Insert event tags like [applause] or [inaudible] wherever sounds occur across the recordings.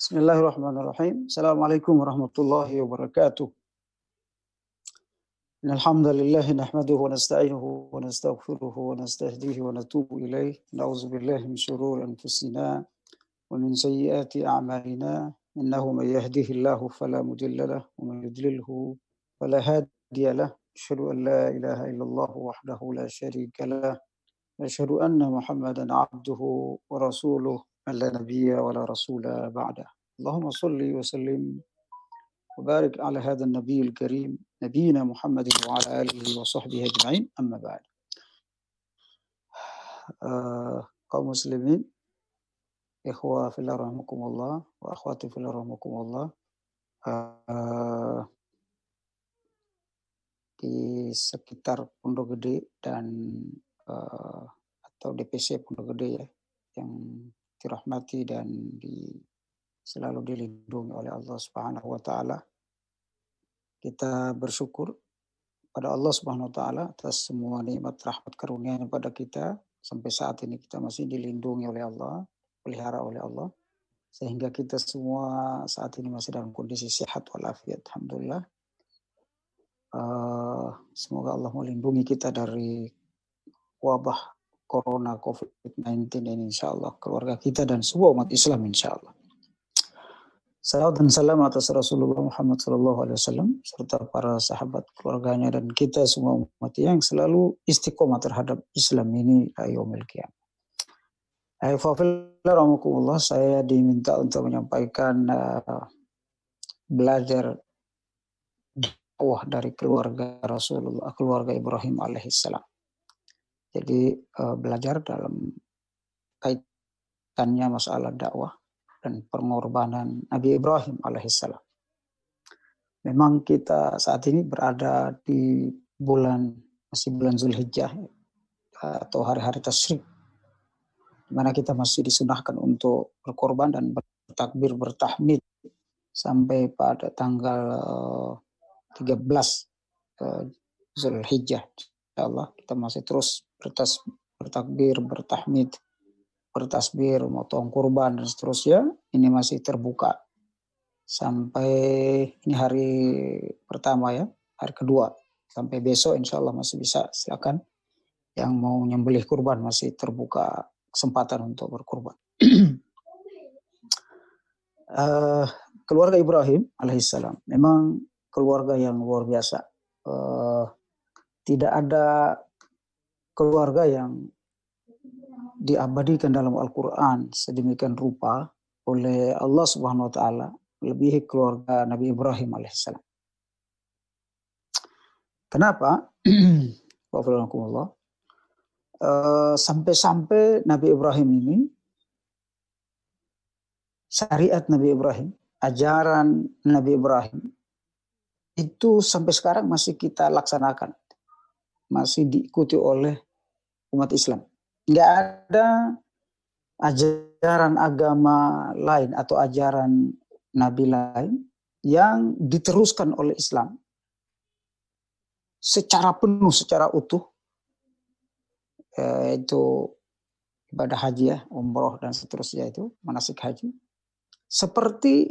Bismillahirrahmanirrahim. Assalamualaikum warahmatullahi wabarakatuh. إن الحمد لله نحمده ونستعينه ونستغفره ونستهديه ونتوب إليه نعوذ بالله من شرور أنفسنا ومن سيئات أعمالنا إنه من يهده الله فلا مضل له ومن يضلله فلا هادي له أشهد أن لا إله إلا الله وحده لا شريك له أشهد أن محمدا عبده ورسوله من لا نبي ولا رسول بعده. اللهم صل وسلم وبارك على هذا النبي الكريم نبينا محمد وعلى آله وصحبه أجمعين أما بعد. آه، قوم مسلمين إخوة في الله رحمكم الله وأخواتي في الله رحمكم الله. di sekitar Pondok Gede dan uh, atau DPC Pondok Gede ya yang dirahmati dan di, selalu dilindungi oleh Allah Subhanahu wa taala. Kita bersyukur pada Allah Subhanahu wa taala atas semua nikmat rahmat karunia pada kita sampai saat ini kita masih dilindungi oleh Allah, pelihara oleh Allah sehingga kita semua saat ini masih dalam kondisi sehat walafiat alhamdulillah. Uh, semoga Allah melindungi kita dari wabah corona COVID-19 ini insya Allah keluarga kita dan semua umat Islam insya Allah. Salam dan salam atas Rasulullah Muhammad SAW serta para sahabat keluarganya dan kita semua umat yang selalu istiqomah terhadap Islam ini ayomil kiam. saya diminta untuk menyampaikan uh, belajar dakwah dari keluarga Rasulullah, keluarga Ibrahim alaihissalam. Jadi uh, belajar dalam kaitannya masalah dakwah dan pengorbanan Nabi Ibrahim alaihissalam. Memang kita saat ini berada di bulan masih bulan Zulhijjah atau hari-hari tasyrik di mana kita masih disunahkan untuk berkorban dan bertakbir bertahmid sampai pada tanggal 13 uh, Zulhijjah. Allah kita masih terus bertas, bertakbir, bertahmid, bertasbir, motong kurban dan seterusnya, ini masih terbuka sampai ini hari pertama ya, hari kedua sampai besok insya Allah masih bisa silakan yang mau nyembelih kurban masih terbuka kesempatan untuk berkurban. uh, [clears throat] keluarga Ibrahim alaihissalam memang keluarga yang luar biasa. Uh, tidak ada keluarga yang diabadikan dalam Al-Quran sedemikian rupa oleh Allah Subhanahu wa taala lebih keluarga Nabi Ibrahim alaihissalam. Kenapa? [clears throat] Uh, sampai-sampai Nabi Ibrahim ini syariat Nabi Ibrahim, ajaran Nabi Ibrahim itu sampai sekarang masih kita laksanakan, masih diikuti oleh umat Islam. Nggak ada ajaran agama lain atau ajaran nabi lain yang diteruskan oleh Islam secara penuh, secara utuh, yaitu ibadah haji ya, umroh dan seterusnya itu, manasik haji. Seperti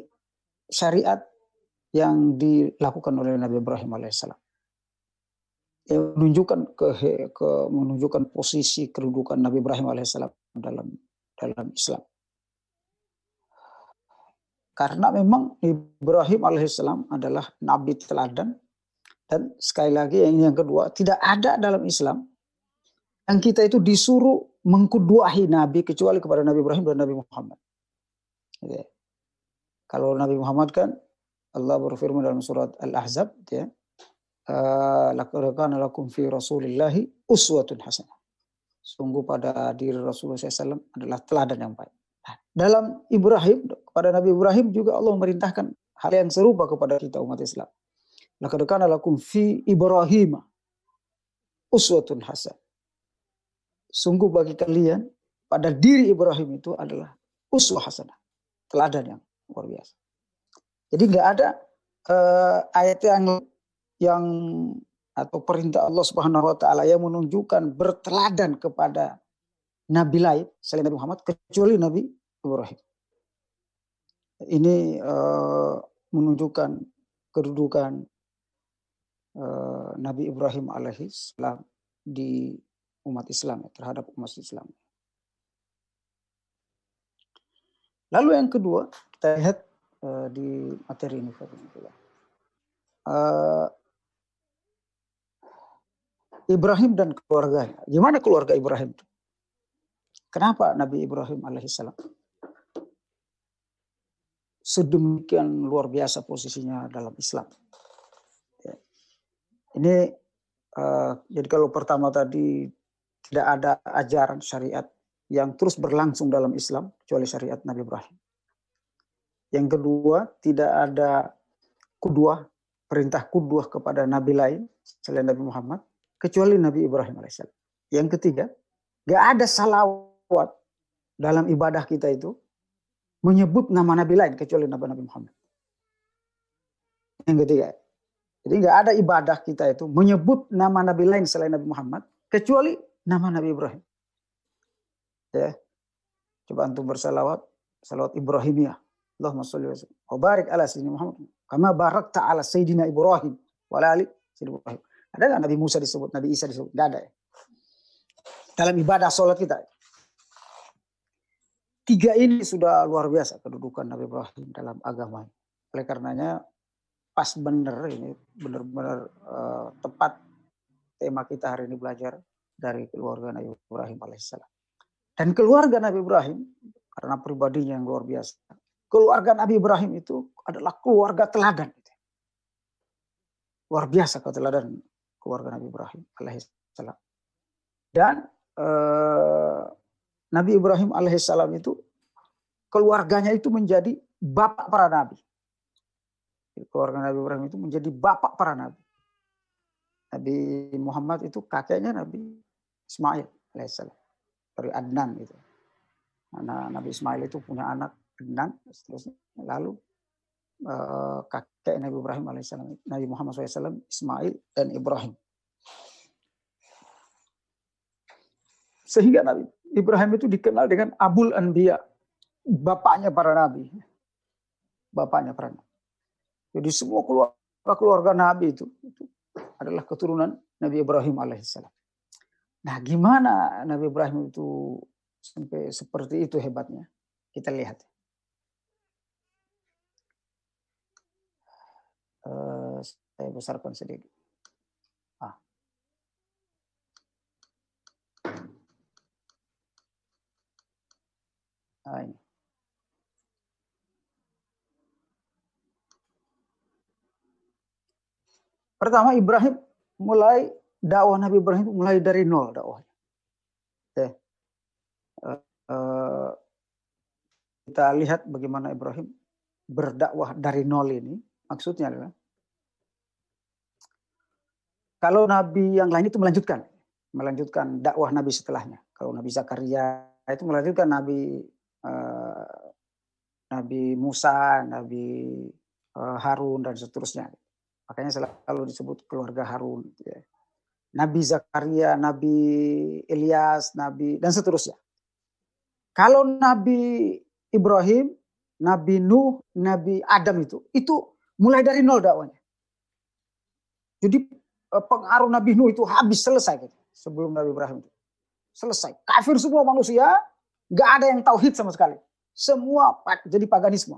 syariat yang dilakukan oleh Nabi Ibrahim alaihissalam yang menunjukkan ke, ke menunjukkan posisi kedudukan Nabi Ibrahim alaihissalam dalam dalam Islam. Karena memang Ibrahim alaihissalam adalah nabi teladan dan sekali lagi yang yang kedua tidak ada dalam Islam yang kita itu disuruh mengkuduahi nabi kecuali kepada Nabi Ibrahim dan Nabi Muhammad. Kalau Nabi Muhammad kan Allah berfirman dalam surat Al-Ahzab ya laqad kana lakum fi rasulillahi uswatun hasanah. Sungguh pada diri Rasulullah SAW adalah teladan yang baik. Nah, dalam Ibrahim, kepada Nabi Ibrahim juga Allah memerintahkan hal yang serupa kepada kita umat Islam. Laqad kana lakum fi Ibrahim uswatun hasanah. Sungguh bagi kalian pada diri Ibrahim itu adalah uswah hasanah. Teladan yang luar biasa. Jadi nggak ada uh, ayat yang yang atau perintah Allah Subhanahu wa taala yang menunjukkan berteladan kepada nabi lain selain Nabi Muhammad kecuali Nabi Ibrahim. ini uh, menunjukkan kedudukan uh, Nabi Ibrahim alaihissalam di umat Islam terhadap umat Islam. Lalu yang kedua kita lihat uh, di materi ini. Uh, Ibrahim dan keluarganya. Gimana keluarga Ibrahim? Kenapa Nabi Ibrahim alaihissalam sedemikian luar biasa posisinya dalam Islam? Ya. Ini uh, jadi kalau pertama tadi tidak ada ajaran syariat yang terus berlangsung dalam Islam kecuali syariat Nabi Ibrahim. Yang kedua, tidak ada kudua, perintah kudua kepada nabi lain selain Nabi Muhammad kecuali Nabi Ibrahim alaihissalam. Yang ketiga, gak ada salawat dalam ibadah kita itu menyebut nama Nabi lain kecuali Nabi Nabi Muhammad. Yang ketiga, jadi nggak ada ibadah kita itu menyebut nama Nabi lain selain Nabi Muhammad kecuali nama Nabi Ibrahim. Ya, coba antum bersalawat, salawat Ibrahimiyah. Allahumma sholli wa sallim. barik ala sayyidina Muhammad. Kama barakta ala sayyidina Ibrahim wa ala ali sayyidina Ibrahim. Ada nggak Nabi Musa disebut, Nabi Isa disebut? Nggak ada ya. Dalam ibadah sholat kita. Tiga ini sudah luar biasa kedudukan Nabi Ibrahim dalam agama. Oleh karenanya pas benar ini benar-benar uh, tepat tema kita hari ini belajar dari keluarga Nabi Ibrahim alaihissalam. Dan keluarga Nabi Ibrahim karena pribadinya yang luar biasa. Keluarga Nabi Ibrahim itu adalah keluarga teladan. Luar biasa teladan keluarga Nabi Ibrahim alaihissalam. Dan uh, Nabi Ibrahim alaihissalam itu keluarganya itu menjadi bapak para nabi. Keluarga Nabi Ibrahim itu menjadi bapak para nabi. Nabi Muhammad itu kakeknya Nabi Ismail alaihissalam dari Adnan itu. Karena Nabi Ismail itu punya anak Adnan, seterusnya. Lalu eh, kakek Nabi Ibrahim alaihissalam, Nabi Muhammad SAW, Ismail dan Ibrahim. Sehingga Nabi Ibrahim itu dikenal dengan Abul Anbiya, bapaknya para nabi. Bapaknya para nabi. Jadi semua keluarga, keluarga nabi itu, itu adalah keturunan Nabi Ibrahim alaihissalam. Nah gimana Nabi Ibrahim itu sampai seperti itu hebatnya? Kita lihat. Uh, saya besarkan sedikit. Nah, ini. Pertama Ibrahim mulai dakwah Nabi Ibrahim mulai dari nol dakwahnya. Ya. Uh, kita lihat bagaimana Ibrahim berdakwah dari nol ini. Maksudnya adalah kalau Nabi yang lain itu melanjutkan, melanjutkan dakwah Nabi setelahnya. Kalau Nabi Zakaria itu melanjutkan Nabi uh, Nabi Musa, Nabi uh, Harun dan seterusnya. Makanya selalu disebut keluarga Harun. Ya. Nabi Zakaria, Nabi Ilyas, Nabi dan seterusnya. Kalau Nabi Ibrahim, Nabi Nuh, Nabi Adam itu, itu mulai dari nol dakwanya. Jadi eh, pengaruh Nabi Nuh itu habis selesai gitu, sebelum Nabi Ibrahim itu. Selesai. Kafir semua manusia, nggak ada yang tauhid sama sekali. Semua jadi paganisme.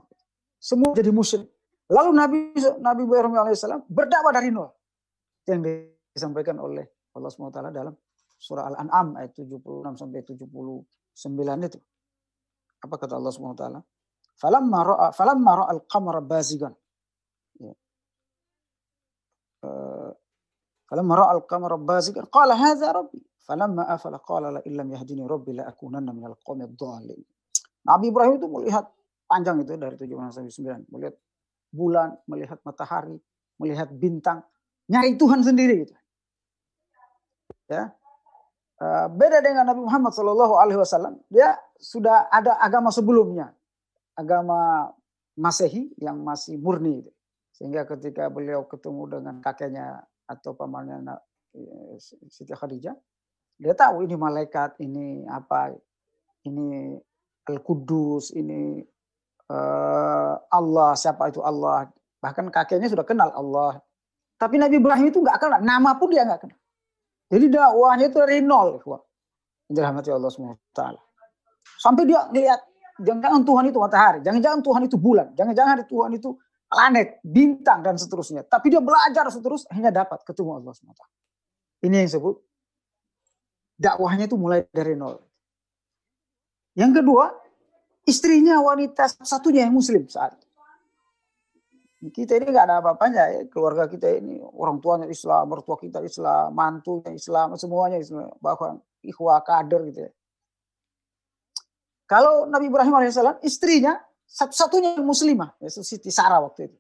Semua jadi musyrik. Lalu Nabi Nabi Ibrahim alaihissalam berdakwah dari nol. Yang disampaikan oleh Allah SWT dalam surah Al-An'am ayat 76 sampai 79 itu. Apa kata Allah SWT? Falamma ra'a falamma ra'a al-qamara bazigan. Ya. Uh, falamma ra'a al-qamara bazigan qala hadza rabbi. Falamma afala qala la illam yahdini rabbi la akunanna minal qawmi dhalin. Nabi Ibrahim itu melihat panjang itu dari 7 sampai 9, melihat bulan, melihat matahari, melihat bintang, nyari Tuhan sendiri gitu. Ya. Eh, beda dengan Nabi Muhammad Shallallahu Alaihi Wasallam, dia sudah ada agama sebelumnya, agama Masehi yang masih murni, gitu. sehingga ketika beliau ketemu dengan kakeknya atau pamannya eh, Siti Khadijah, dia tahu ini malaikat, ini apa, ini Al Kudus, ini uh, Allah, siapa itu Allah. Bahkan kakeknya sudah kenal Allah. Tapi Nabi Ibrahim itu nggak kenal, nama pun dia nggak kenal. Jadi dakwahnya itu dari nol. Dirahmati Allah SWT. Sampai dia lihat, jangan-jangan Tuhan itu matahari, jangan-jangan Tuhan itu bulan, jangan-jangan Tuhan itu planet, bintang, dan seterusnya. Tapi dia belajar seterus, hanya dapat ketemu Allah SWT. Ini yang disebut dakwahnya itu mulai dari nol. Yang kedua, istrinya wanita satunya yang muslim saat itu. Kita ini nggak ada apa-apanya ya. Keluarga kita ini orang tuanya Islam, mertua kita Islam, mantunya Islam, semuanya Islam. Bahkan ikhwah kader gitu ya. Kalau Nabi Ibrahim alaihissalam istrinya satu-satunya muslimah, yaitu Siti Sarah waktu itu.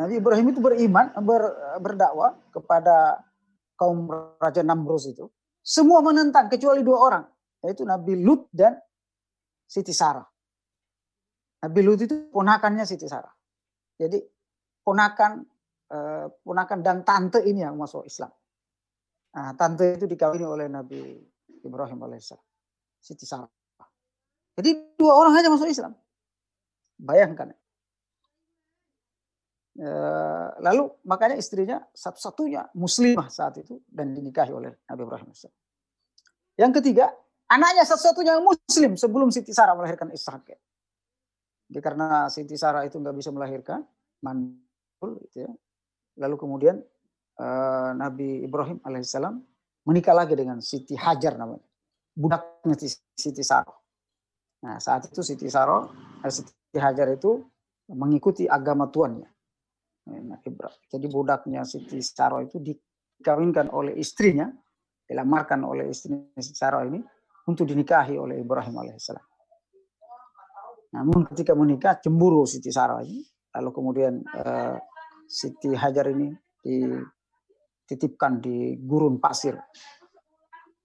Nabi Ibrahim itu beriman, ber, berdakwah kepada kaum Raja Namrus itu. Semua menentang kecuali dua orang, yaitu Nabi Lut dan Siti Sarah. Nabi Lut itu ponakannya Siti Sarah. Jadi ponakan eh, ponakan dan tante ini yang masuk Islam. Nah, tante itu dikawini oleh Nabi Ibrahim alaihissalam. Siti Sarah. Jadi dua orang aja masuk Islam. Bayangkan. E, lalu makanya istrinya satu-satunya muslimah saat itu dan dinikahi oleh Nabi Ibrahim. Yang ketiga, anaknya satu-satunya muslim sebelum Siti Sarah melahirkan Ishak. Jadi karena Siti Sarah itu nggak bisa melahirkan, mandul, gitu ya. Lalu kemudian uh, Nabi Ibrahim alaihissalam menikah lagi dengan Siti Hajar namanya, budaknya Siti Sarah. Nah saat itu Siti Sarah, eh, Siti Hajar itu mengikuti agama tuannya. Nah, Jadi budaknya Siti Sarah itu dikawinkan oleh istrinya, dilamarkan oleh istrinya Siti Sarah ini untuk dinikahi oleh Ibrahim alaihissalam. Namun ketika menikah cemburu Siti Sarah ini, lalu kemudian uh, Siti Hajar ini dititipkan di gurun pasir,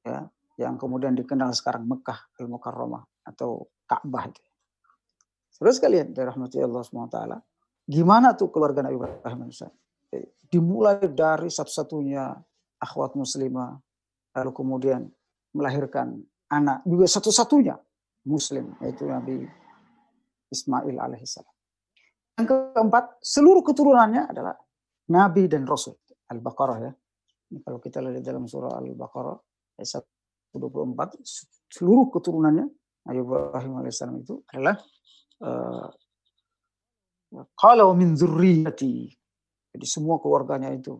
ya, yang kemudian dikenal sekarang Mekah al Mukarramah atau Ka'bah itu. Terus kalian dari rahmati Allah SWT, gimana tuh keluarga Nabi Ibrahim Dimulai dari satu-satunya akhwat muslimah, lalu kemudian melahirkan anak juga satu-satunya muslim yaitu Nabi Ismail alaihissalam. Yang keempat, seluruh keturunannya adalah nabi dan rasul. Al-Baqarah ya. Ini kalau kita lihat dalam surah Al-Baqarah ayat 124, seluruh keturunannya Nabi Ibrahim alaihissalam itu adalah kalau uh, min zurriyati. Jadi semua keluarganya itu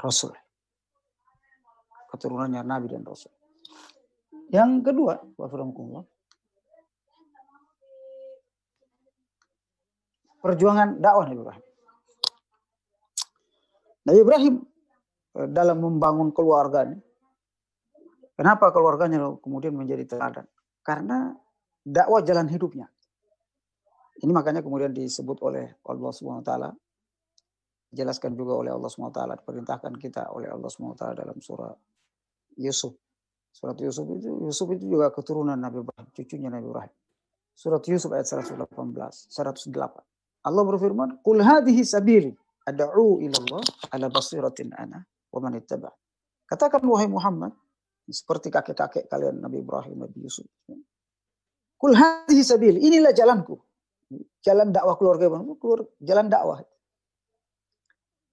rasul. Keturunannya nabi dan rasul. Yang kedua, perjuangan dakwah Nabi Ibrahim. Nabi Ibrahim eh, dalam membangun keluarganya, kenapa keluarganya kemudian menjadi teladan? Karena dakwah jalan hidupnya. Ini makanya kemudian disebut oleh Allah Subhanahu wa taala dijelaskan juga oleh Allah SWT, diperintahkan kita oleh Allah SWT dalam surah Yusuf. Surat Yusuf itu Yusuf itu juga keturunan Nabi Ibrahim, cucunya Nabi Ibrahim. Surat Yusuf ayat 118, 108. Allah berfirman, "Qul hadhihi sabili ad'u ila Allah ala basiratin ana wa man ittaba." Katakan wahai Muhammad, seperti kakek-kakek kalian Nabi Ibrahim, Nabi Yusuf. Qul hadhihi sabili, inilah jalanku. Jalan dakwah keluarga Ibrahim, jalan dakwah.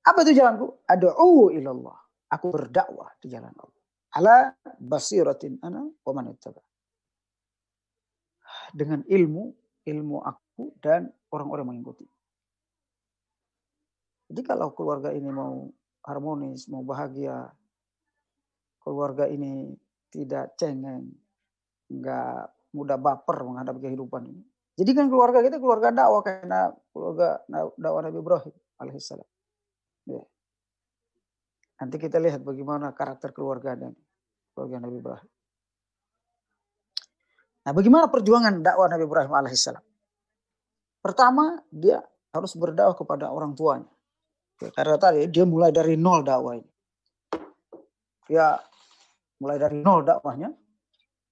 Apa itu jalanku? Ad'u ila Allah. Aku berdakwah di jalan Allah. Ala basiratin ana wa man. Dengan ilmu, ilmu aku dan orang-orang mengikuti. Jadi kalau keluarga ini mau harmonis, mau bahagia, keluarga ini tidak cengeng, nggak mudah baper menghadapi kehidupan ini. Jadi kan keluarga kita keluarga dakwah karena keluarga dakwah Nabi Ibrahim alaihissalam. Ya. Nanti kita lihat bagaimana karakter keluarga dan keluarga Nabi Ibrahim. Nah, bagaimana perjuangan dakwah Nabi Ibrahim alaihissalam? Pertama, dia harus berdakwah kepada orang tuanya. Karena tadi dia mulai dari nol dakwah ini. Dia mulai dari nol dakwahnya.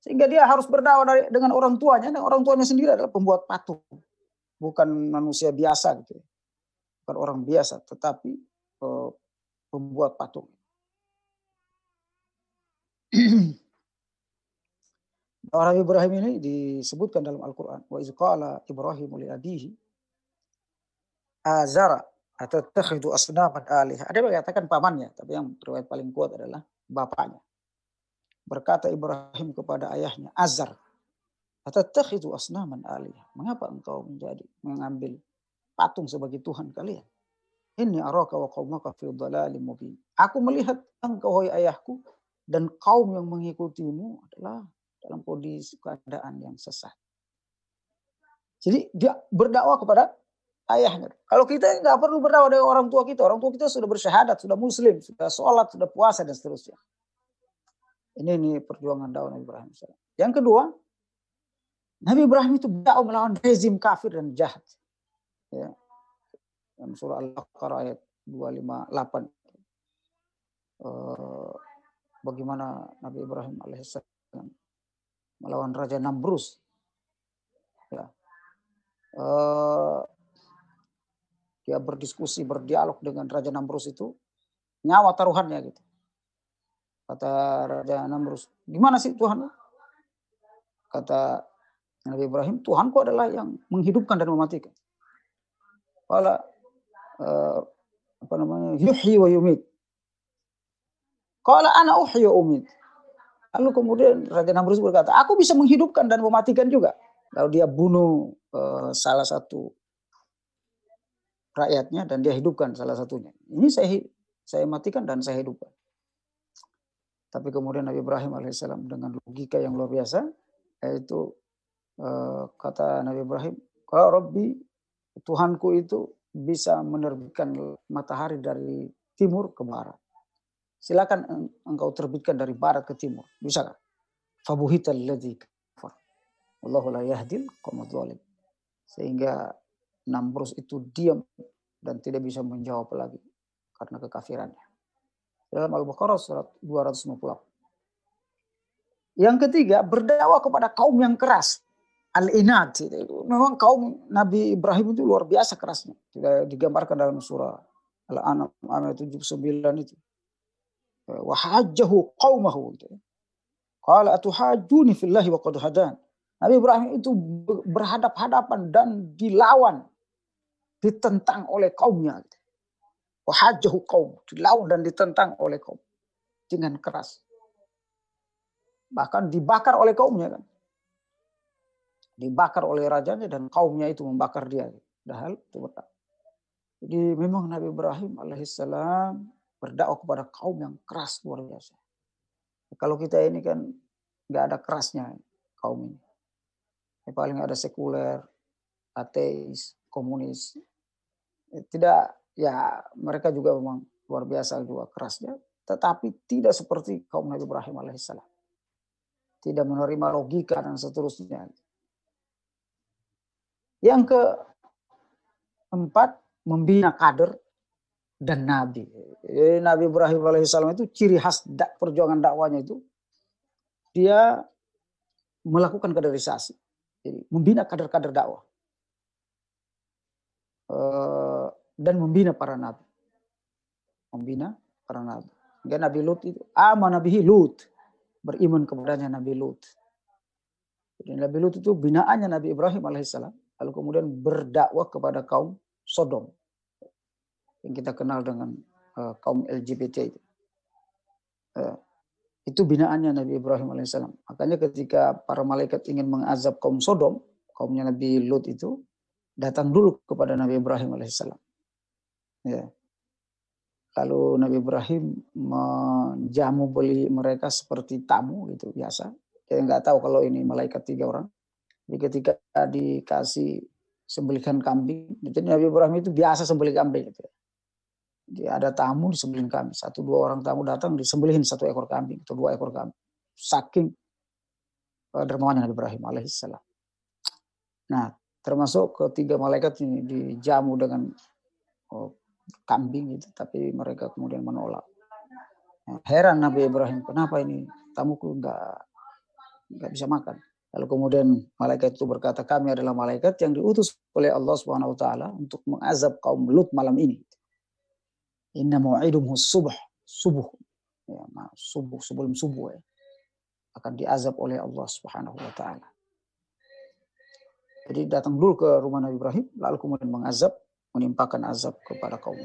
Sehingga dia harus berdakwah dengan orang tuanya. Dan orang tuanya sendiri adalah pembuat patung. Bukan manusia biasa gitu. Ya. Bukan orang biasa, tetapi uh, pembuat patung. [clears throat] Orang Ibrahim ini disebutkan dalam Al-Quran. Wa izqala Ibrahim li abihi azara atau takhidu asnaman alih. Ada yang mengatakan pamannya, tapi yang riwayat paling kuat adalah bapaknya. Berkata Ibrahim kepada ayahnya, Azar, atau takhidu asnaman alih. Mengapa engkau menjadi mengambil patung sebagai Tuhan kalian? Ini araka wa qaumaka fi dhalalim mubin. Aku melihat engkau hai ayahku dan kaum yang mengikutimu adalah dalam kondisi keadaan yang sesat. Jadi dia berdakwah kepada ayahnya. Kalau kita nggak perlu berdakwah dengan orang tua kita, orang tua kita sudah bersyahadat, sudah muslim, sudah sholat, sudah puasa dan seterusnya. Ini ini perjuangan dakwah Nabi Ibrahim. Yang kedua, Nabi Ibrahim itu berdakwah melawan rezim kafir dan jahat. Ya. Dalam surah Al-Baqarah ayat 258. Uh, bagaimana Nabi Ibrahim alaihissalam melawan Raja Nambrus. Ya. Uh, dia berdiskusi, berdialog dengan Raja Nambrus itu nyawa taruhannya gitu. Kata Raja Namrus, gimana sih Tuhan? Kata Nabi Ibrahim, Tuhanku adalah yang menghidupkan dan mematikan. Kala uh, apa namanya yuhyi wa yumit. Kala ana uhyi wa umit. Lalu kemudian Raja Namrus berkata, aku bisa menghidupkan dan mematikan juga. Lalu dia bunuh uh, salah satu rakyatnya dan dia hidupkan salah satunya. Ini saya saya matikan dan saya hidupkan. Tapi kemudian Nabi Ibrahim alaihissalam dengan logika yang luar biasa, yaitu uh, kata Nabi Ibrahim, kalau Robbi Tuhanku itu bisa menerbitkan matahari dari timur ke barat. Silakan engkau terbitkan dari barat ke timur. Bisa kan? Fabuhita alladhi kafar. Allahu la yahdil Sehingga Namrus itu diam dan tidak bisa menjawab lagi karena kekafirannya dalam Al-Baqarah surat 250. Yang ketiga, berdakwah kepada kaum yang keras. Al-Inad. Memang kaum Nabi Ibrahim itu luar biasa kerasnya. Tidak digambarkan dalam surah Al-An'am ayat 79 itu. Wahajjahu qawmahu. Qala atuhajuni fillahi wa qad hadan. Nabi Ibrahim itu berhadap-hadapan dan dilawan, ditentang oleh kaumnya. Gitu. Wahajahu kaum. Dilawan dan ditentang oleh kaum. Dengan keras. Bahkan dibakar oleh kaumnya kan. Dibakar oleh rajanya dan kaumnya itu membakar dia. Padahal itu. Jadi memang Nabi Ibrahim alaihissalam berdakwah kepada kaum yang keras luar biasa. Kalau kita ini kan nggak ada kerasnya kaum ini. Paling ada sekuler, ateis, komunis. Tidak ya mereka juga memang luar biasa juga kerasnya, tetapi tidak seperti kaum Nabi Ibrahim alaihissalam. Tidak menerima logika dan seterusnya. Yang keempat, membina kader dan nabi. Jadi Nabi Ibrahim alaihissalam itu ciri khas perjuangan dakwanya itu dia melakukan kaderisasi. Jadi membina kader-kader dakwah. Eh, dan membina para nabi. Membina para nabi. Hingga Nabi Lut itu aman Nabi Lut. Beriman kepadanya Nabi Lut. Jadi Nabi Lut itu binaannya Nabi Ibrahim alaihissalam. Lalu kemudian berdakwah kepada kaum Sodom. Yang kita kenal dengan uh, kaum LGBT itu. Uh, itu binaannya Nabi Ibrahim alaihissalam. Makanya ketika para malaikat ingin mengazab kaum Sodom, kaumnya Nabi Lut itu datang dulu kepada Nabi Ibrahim alaihissalam. Ya. Lalu Nabi Ibrahim menjamu beli mereka seperti tamu gitu biasa. Kita nggak tahu kalau ini malaikat tiga orang. Jadi ketika dikasih sembelihan kambing, jadi Nabi Ibrahim itu biasa sembelih kambing gitu. Jadi ada tamu disembelihin kambing, satu dua orang tamu datang disembelihin satu ekor kambing atau dua ekor kambing. Saking uh, dermawannya Nabi Ibrahim alaihissalam. Nah, termasuk ketiga malaikat ini dijamu dengan oh, kambing itu, tapi mereka kemudian menolak. Heran Nabi Ibrahim, kenapa ini tamuku enggak enggak bisa makan. Lalu kemudian malaikat itu berkata, kami adalah malaikat yang diutus oleh Allah Subhanahu wa taala untuk mengazab kaum Lut malam ini. Inna mu'idum subuh, subuh. Ya, subuh sebelum subuh ya. akan diazab oleh Allah Subhanahu wa taala. Jadi datang dulu ke rumah Nabi Ibrahim, lalu kemudian mengazab, menimpakan azab kepada kaum.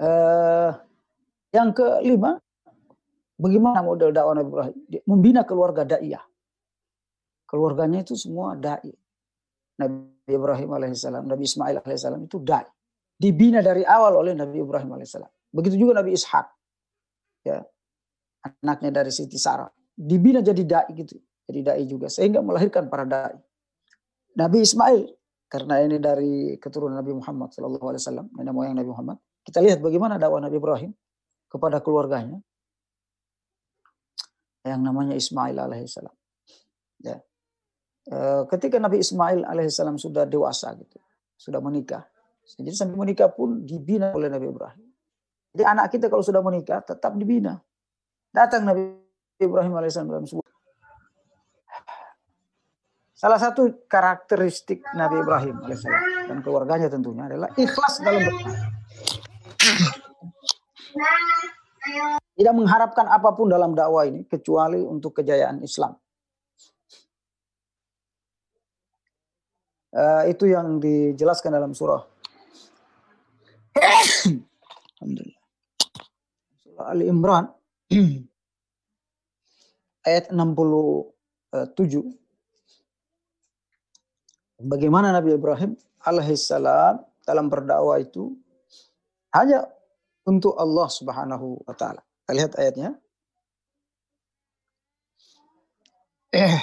Uh, yang kelima, bagaimana model dakwah Nabi Ibrahim? Membina keluarga daiyah. Keluarganya itu semua dai. Nabi Ibrahim alaihissalam, Nabi Ismail alaihissalam itu dai. Dibina dari awal oleh Nabi Ibrahim alaihissalam. Begitu juga Nabi Ishak. Ya, anaknya dari Siti Sarah. Dibina jadi dai gitu. Jadi dai juga sehingga melahirkan para dai. Nabi Ismail karena ini dari keturunan Nabi Muhammad Shallallahu Alaihi Wasallam nenek moyang Nabi Muhammad. Kita lihat bagaimana dakwah Nabi Ibrahim kepada keluarganya yang namanya Ismail alaihissalam. Ya. E, ketika Nabi Ismail alaihissalam sudah dewasa gitu, sudah menikah. Jadi sampai menikah pun dibina oleh Nabi Ibrahim. Jadi anak kita kalau sudah menikah tetap dibina. Datang Nabi Ibrahim alaihissalam Salah satu karakteristik Nabi Ibrahim dan keluarganya tentunya adalah ikhlas dalam berdoa. Tidak mengharapkan apa pun dalam dakwah ini kecuali untuk kejayaan Islam. Uh, itu yang dijelaskan dalam surah. Alhamdulillah. Surah Ali Imran [clears throat] ayat 67 bagaimana Nabi Ibrahim alaihissalam dalam berdakwah itu hanya untuk Allah Subhanahu wa taala. Lihat ayatnya. Eh.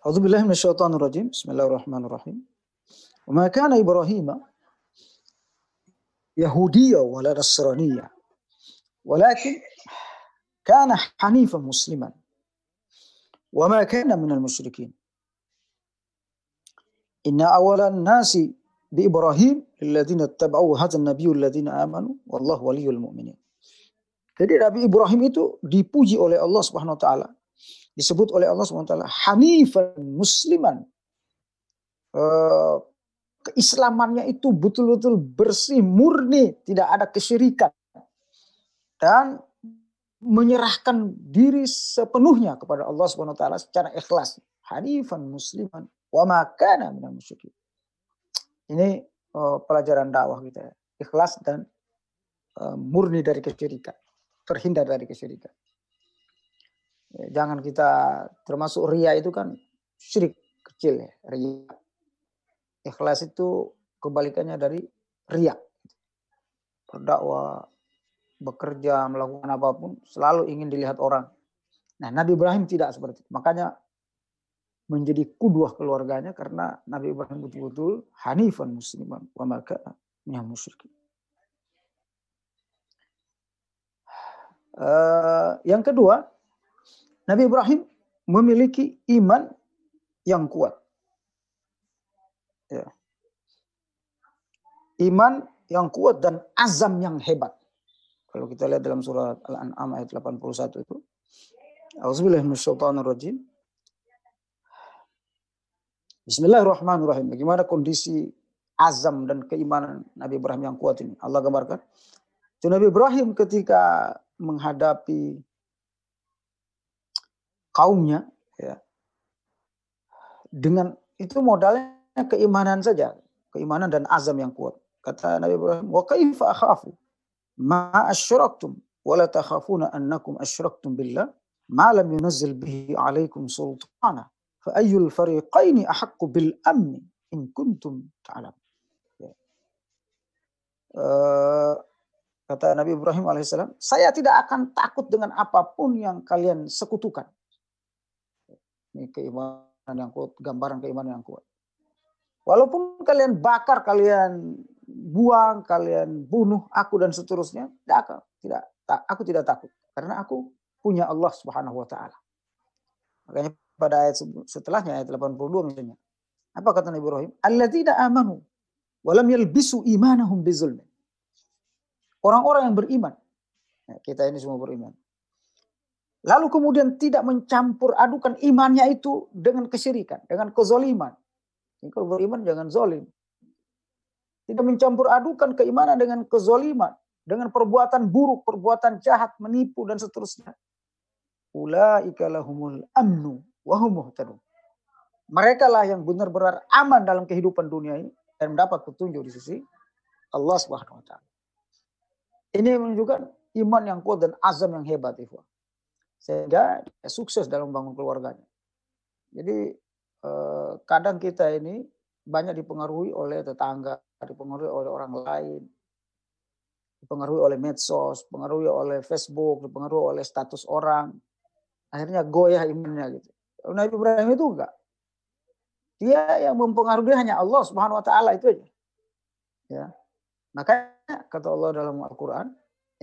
A'udzu billahi minasyaitonir rajim. Bismillahirrahmanirrahim. Wa ma kana Ibrahim Yahudiyya wala Nasraniyya. Walakin kana hanifan musliman وما كان من المشركين إن أول الناس بإبراهيم الذين اتبعوا هذا النبي الذين آمنوا والله ولي المؤمنين Jadi Nabi Ibrahim itu dipuji oleh Allah Subhanahu wa taala. Disebut oleh Allah Subhanahu wa taala hanifan musliman. Uh, keislamannya itu betul-betul bersih, murni, tidak ada kesyirikan. Dan menyerahkan diri sepenuhnya kepada Allah Subhanahu wa taala secara ikhlas. Hanifan musliman wa ma kana minal musyrikin. Ini uh, pelajaran dakwah kita ya. Ikhlas dan uh, murni dari kesyirikan. Terhindar dari kesyirikan. Ya, jangan kita termasuk ria itu kan syirik kecil ya, ria. Ikhlas itu kebalikannya dari ria. Berdakwah bekerja, melakukan apa pun, selalu ingin dilihat orang. Nah, Nabi Ibrahim tidak seperti itu. Makanya menjadi kuduah keluarganya karena Nabi Ibrahim betul-betul hanifan musliman wa maka musyrikin. Uh, yang kedua, Nabi Ibrahim memiliki iman yang kuat. Ya. Iman yang kuat dan azam yang hebat. Kalau kita lihat dalam surat Al-An'am ayat 81 itu. Auzubillahiminasyaitonirrajim. Bismillahirrahmanirrahim. Bagaimana kondisi azam dan keimanan Nabi Ibrahim yang kuat ini? Allah gambarkan. Itu Nabi Ibrahim ketika menghadapi kaumnya ya, dengan itu modalnya keimanan saja, keimanan dan azam yang kuat. Kata Nabi Ibrahim, "Wa kaifa akhafu ma asyraktum wa la takhafuna annakum asyraktum billah ma lam yunazzil bihi alaikum sultana fa ayyul fariqaini ahaqqu bil amni in kuntum ta'lam ya. uh, kata Nabi Ibrahim alaihissalam saya tidak akan takut dengan apa pun yang kalian sekutukan ini keimanan yang kuat gambaran keimanan yang kuat walaupun kalian bakar kalian buang, kalian bunuh aku dan seterusnya, tidak tidak aku tidak takut karena aku punya Allah Subhanahu wa taala. Makanya pada ayat setelahnya ayat 82 misalnya. Apa kata Nabi Ibrahim? Alladzina amanu wa lam yalbisu imanahum bizulm. Orang-orang yang beriman. Ya, kita ini semua beriman. Lalu kemudian tidak mencampur adukan imannya itu dengan kesyirikan, dengan kezoliman. Kalau beriman jangan zolim. Tidak mencampur adukan keimanan dengan kezoliman. dengan perbuatan buruk, perbuatan jahat, menipu dan seterusnya. Ulaika lahumul amnu wa Mereka lah yang benar-benar aman dalam kehidupan dunia ini dan mendapat petunjuk di sisi Allah Subhanahu wa taala. Ini menunjukkan iman yang kuat dan azam yang hebat itu. Sehingga sukses dalam membangun keluarganya. Jadi eh, kadang kita ini banyak dipengaruhi oleh tetangga, dipengaruhi oleh orang lain, dipengaruhi oleh medsos, dipengaruhi oleh Facebook, dipengaruhi oleh status orang. Akhirnya goyah imannya gitu. Nabi Ibrahim itu enggak. Dia yang mempengaruhi hanya Allah Subhanahu wa taala itu aja. Ya. Makanya kata Allah dalam Al-Qur'an,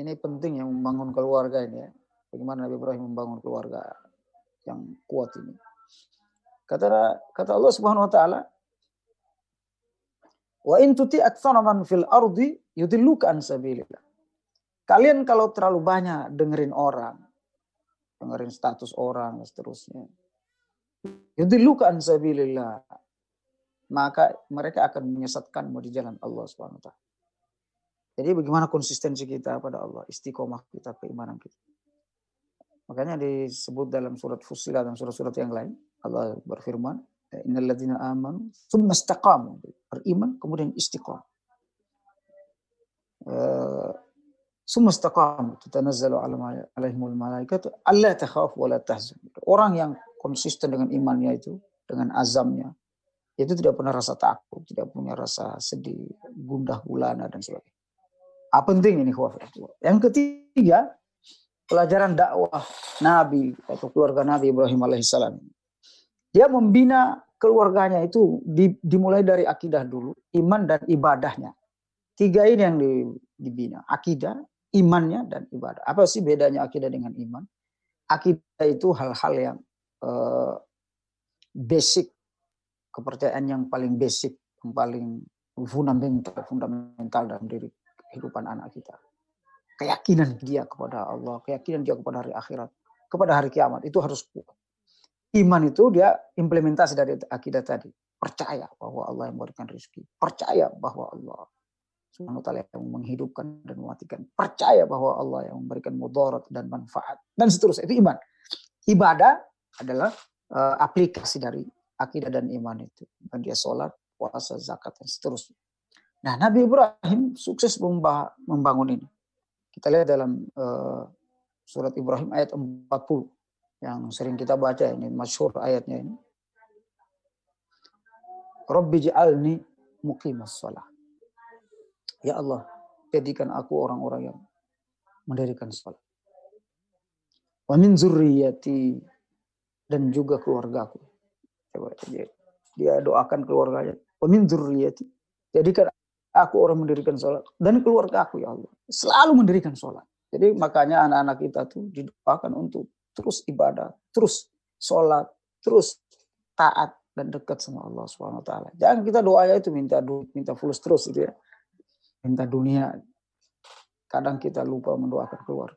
ini penting yang membangun keluarga ini ya. Bagaimana Nabi Ibrahim membangun keluarga yang kuat ini. Kata kata Allah Subhanahu wa taala, Wa in tuti man fil ardi yudilluka an sabilillah. Kalian kalau terlalu banyak dengerin orang, dengerin status orang dan seterusnya. Yudilluka an sabilillah. Maka mereka akan menyesatkanmu di jalan Allah Subhanahu wa taala. Jadi bagaimana konsistensi kita pada Allah, istiqomah kita, keimanan kita. Makanya disebut dalam surat Fussilat dan surat-surat yang lain, Allah berfirman, Innalladzina amanu thumma istaqamu. Beriman kemudian istiqamah. Summa istaqamu tatanazzalu alaihimul malaikatu alla takhafu wa la tahzan. Orang yang konsisten dengan imannya itu, dengan azamnya, itu tidak pernah rasa takut, tidak punya rasa sedih, gundah gulana dan sebagainya. Apa penting ini Yang ketiga, pelajaran dakwah Nabi atau keluarga Nabi Ibrahim alaihissalam. Dia membina keluarganya itu dimulai dari akidah dulu, iman dan ibadahnya. Tiga ini yang dibina, akidah, imannya dan ibadah. Apa sih bedanya akidah dengan iman? Akidah itu hal-hal yang uh, basic, kepercayaan yang paling basic, yang paling fundamental, fundamental dalam diri kehidupan anak kita. Keyakinan dia kepada Allah, keyakinan dia kepada hari akhirat, kepada hari kiamat itu harus kuat. Iman itu dia implementasi dari akidah tadi. Percaya bahwa Allah yang memberikan rezeki. Percaya bahwa Allah Subhanahu taala yang menghidupkan dan mematikan. Percaya bahwa Allah yang memberikan mudarat dan manfaat dan seterusnya. Itu iman. Ibadah adalah uh, aplikasi dari akidah dan iman itu. Dan dia sholat, puasa, zakat dan seterusnya. Nah, Nabi Ibrahim sukses membangun ini. Kita lihat dalam uh, surat Ibrahim ayat 40 yang sering kita baca ini masyhur ayatnya ini. Rabbi ja'alni muqimas shalah. Ya Allah, jadikan aku orang-orang yang mendirikan salat. Wa min zurriyati dan juga keluargaku. Coba dia doakan keluarganya. Wa min zurriyati. Jadikan aku orang mendirikan sholat dan keluarga aku ya Allah. Selalu mendirikan sholat. Jadi makanya anak-anak kita tuh didoakan untuk terus ibadah, terus sholat, terus taat dan dekat sama Allah Subhanahu taala. Jangan kita doanya itu minta duit, minta fulus terus gitu ya. Minta dunia. Kadang kita lupa mendoakan keluar.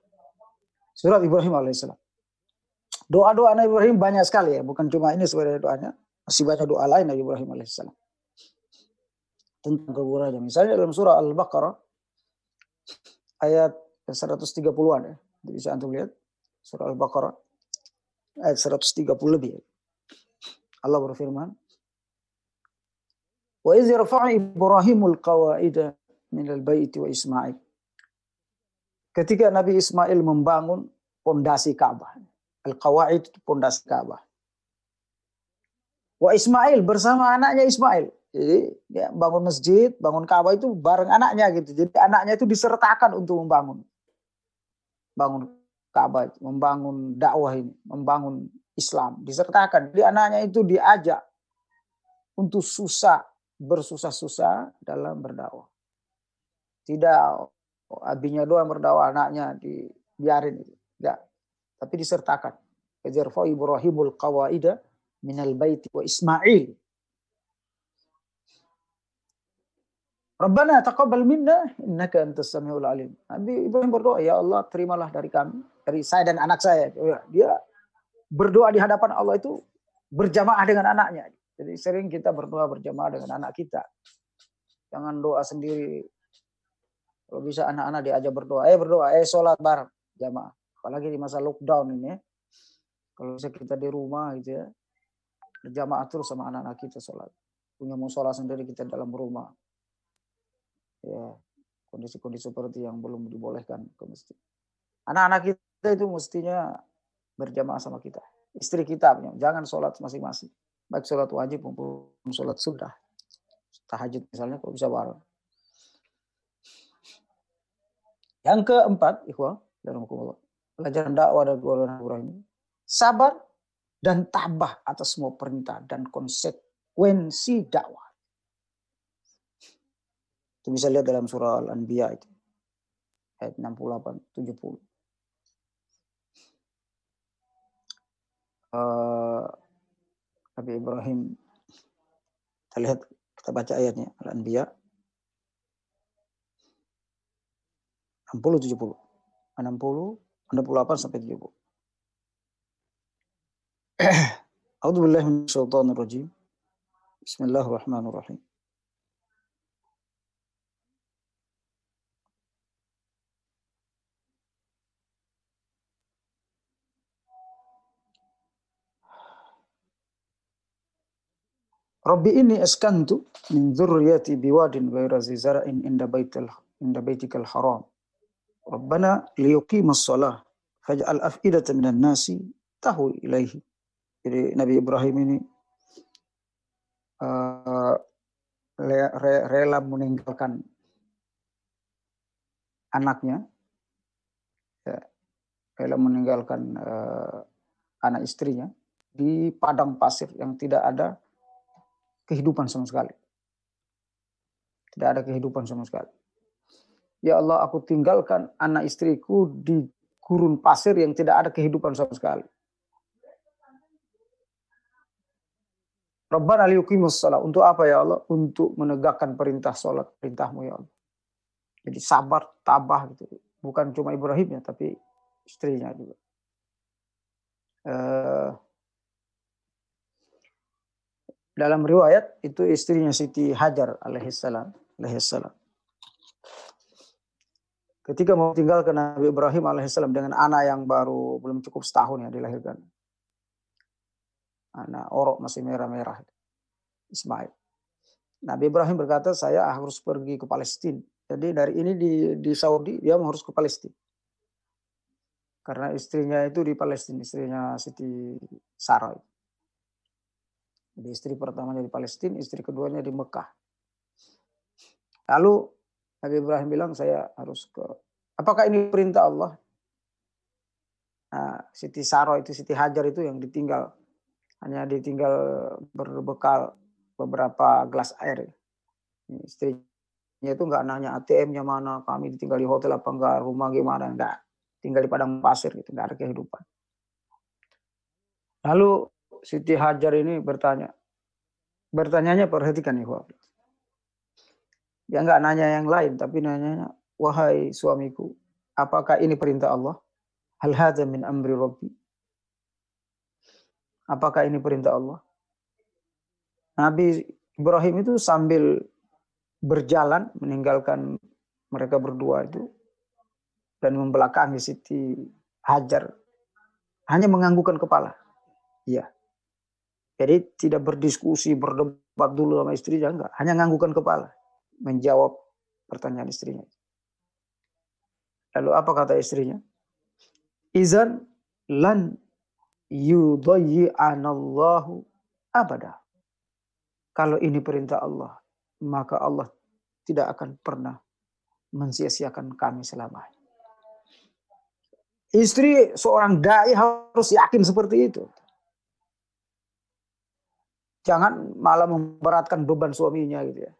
Surat Ibrahim alaihissalam. Doa-doa Nabi Ibrahim banyak sekali ya, bukan cuma ini sebenarnya doanya. Masih banyak doa lain Nabi Ibrahim alaihissalam. Tentang keluarga. Misalnya dalam surah Al-Baqarah ayat 130-an ya. Bisa antum lihat surah Al-Baqarah ayat 130 lebih. Allah berfirman, Wa idh rafa'a Ibrahimul qawaida min al-baiti wa Ismail. Ketika Nabi Ismail membangun pondasi Ka'bah. Al-qawaid pondasi Ka'bah. Wa Ismail bersama anaknya Ismail. Jadi dia bangun masjid, bangun Ka'bah itu bareng anaknya gitu. Jadi anaknya itu disertakan untuk membangun. Bangun Ka'bah, membangun dakwah ini, membangun Islam, disertakan. Jadi anaknya itu diajak untuk susah, bersusah-susah dalam berdakwah. Tidak abinya doang berdakwah, anaknya dibiarin. Tidak. Tapi disertakan. Kejarfa Ibrahimul qawaida minal baiti wa Ismail. Rabbana taqabbal minna innaka antas samiul alim. Nabi Ibrahim berdoa, ya Allah terimalah dari kami, dari saya dan anak saya. Dia berdoa di hadapan Allah itu berjamaah dengan anaknya. Jadi sering kita berdoa berjamaah dengan anak kita. Jangan doa sendiri. Kalau bisa anak-anak diajak berdoa, eh berdoa, eh sholat bareng jamaah. Apalagi di masa lockdown ini ya. Kalau bisa kita di rumah gitu ya, berjamaah terus sama anak-anak kita sholat. Punya musola sendiri kita dalam rumah. Ya, kondisi-kondisi seperti yang belum dibolehkan ke. Anak-anak kita itu mestinya berjamaah sama kita. Istri kita, jangan sholat masing-masing. Baik sholat wajib maupun sholat sunnah. Tahajud misalnya kalau bisa bareng. Yang keempat, ikhwah, dalam pelajaran dakwah dan Quran ini, sabar dan tabah atas semua perintah dan konsekuensi dakwah. Itu bisa lihat dalam surah Al-Anbiya itu. Ayat 68, 70. Uh, Nabi Ibrahim, kita lihat, kita baca ayatnya, Al-Anbiya 60 70. 60 68 sampai 70. [clears throat] A'udzu billahi minasyaitonir rajim. Bismillahirrahmanirrahim. Rabbi ini askantu min dzurriyyati biwadin ghaira zizara'in inda baitil inda baitikal haram Rabbana liyuqimus shalah faj'al af'idatan minan nasi tahu ilaihi. Jadi Nabi Ibrahim ini uh, rela meninggalkan anaknya, ya, rela meninggalkan uh, anak istrinya di padang pasir yang tidak ada kehidupan sama sekali. Tidak ada kehidupan sama sekali. Ya Allah, aku tinggalkan anak istriku di gurun pasir yang tidak ada kehidupan sama sekali. Rabbana liyuqimus salat. Untuk apa ya Allah? Untuk menegakkan perintah salat, perintahmu ya Allah. Jadi sabar, tabah gitu. Bukan cuma Ibrahim ya, tapi istrinya juga. Uh, dalam riwayat itu istrinya Siti Hajar alaihissalam, alaihissalam ketika mau tinggal ke Nabi Ibrahim alaihissalam dengan anak yang baru belum cukup setahun ya dilahirkan. Anak orok masih merah-merah. Ismail. Nabi Ibrahim berkata, saya harus pergi ke Palestina. Jadi dari ini di, di Saudi, dia harus ke Palestina. Karena istrinya itu di Palestina, istrinya Siti Sarah. Jadi istri pertamanya di Palestina, istri keduanya di Mekah. Lalu Nabi Ibrahim bilang saya harus ke apakah ini perintah Allah? Nah, Siti Saro itu Siti Hajar itu yang ditinggal hanya ditinggal berbekal beberapa gelas air. Istrinya itu nggak nanya ATM-nya mana, kami ditinggal di hotel apa enggak, rumah gimana, enggak. Tinggal di padang pasir gitu, enggak ada kehidupan. Lalu Siti Hajar ini bertanya, bertanyanya perhatikan nih, dia nggak nanya yang lain, tapi nanya, wahai suamiku, apakah ini perintah Allah? Hal hadza min amri Rabbi. Apakah ini perintah Allah? Nabi Ibrahim itu sambil berjalan meninggalkan mereka berdua itu dan membelakangi Siti Hajar hanya menganggukkan kepala. Iya. Jadi tidak berdiskusi, berdebat dulu sama istri, enggak. Hanya menganggukkan kepala menjawab pertanyaan istrinya. Lalu apa kata istrinya? Izan lan yudayyi'anallahu abada. Kalau ini perintah Allah, maka Allah tidak akan pernah mensia-siakan kami selamanya. Istri seorang dai harus yakin seperti itu. Jangan malah memberatkan beban suaminya gitu ya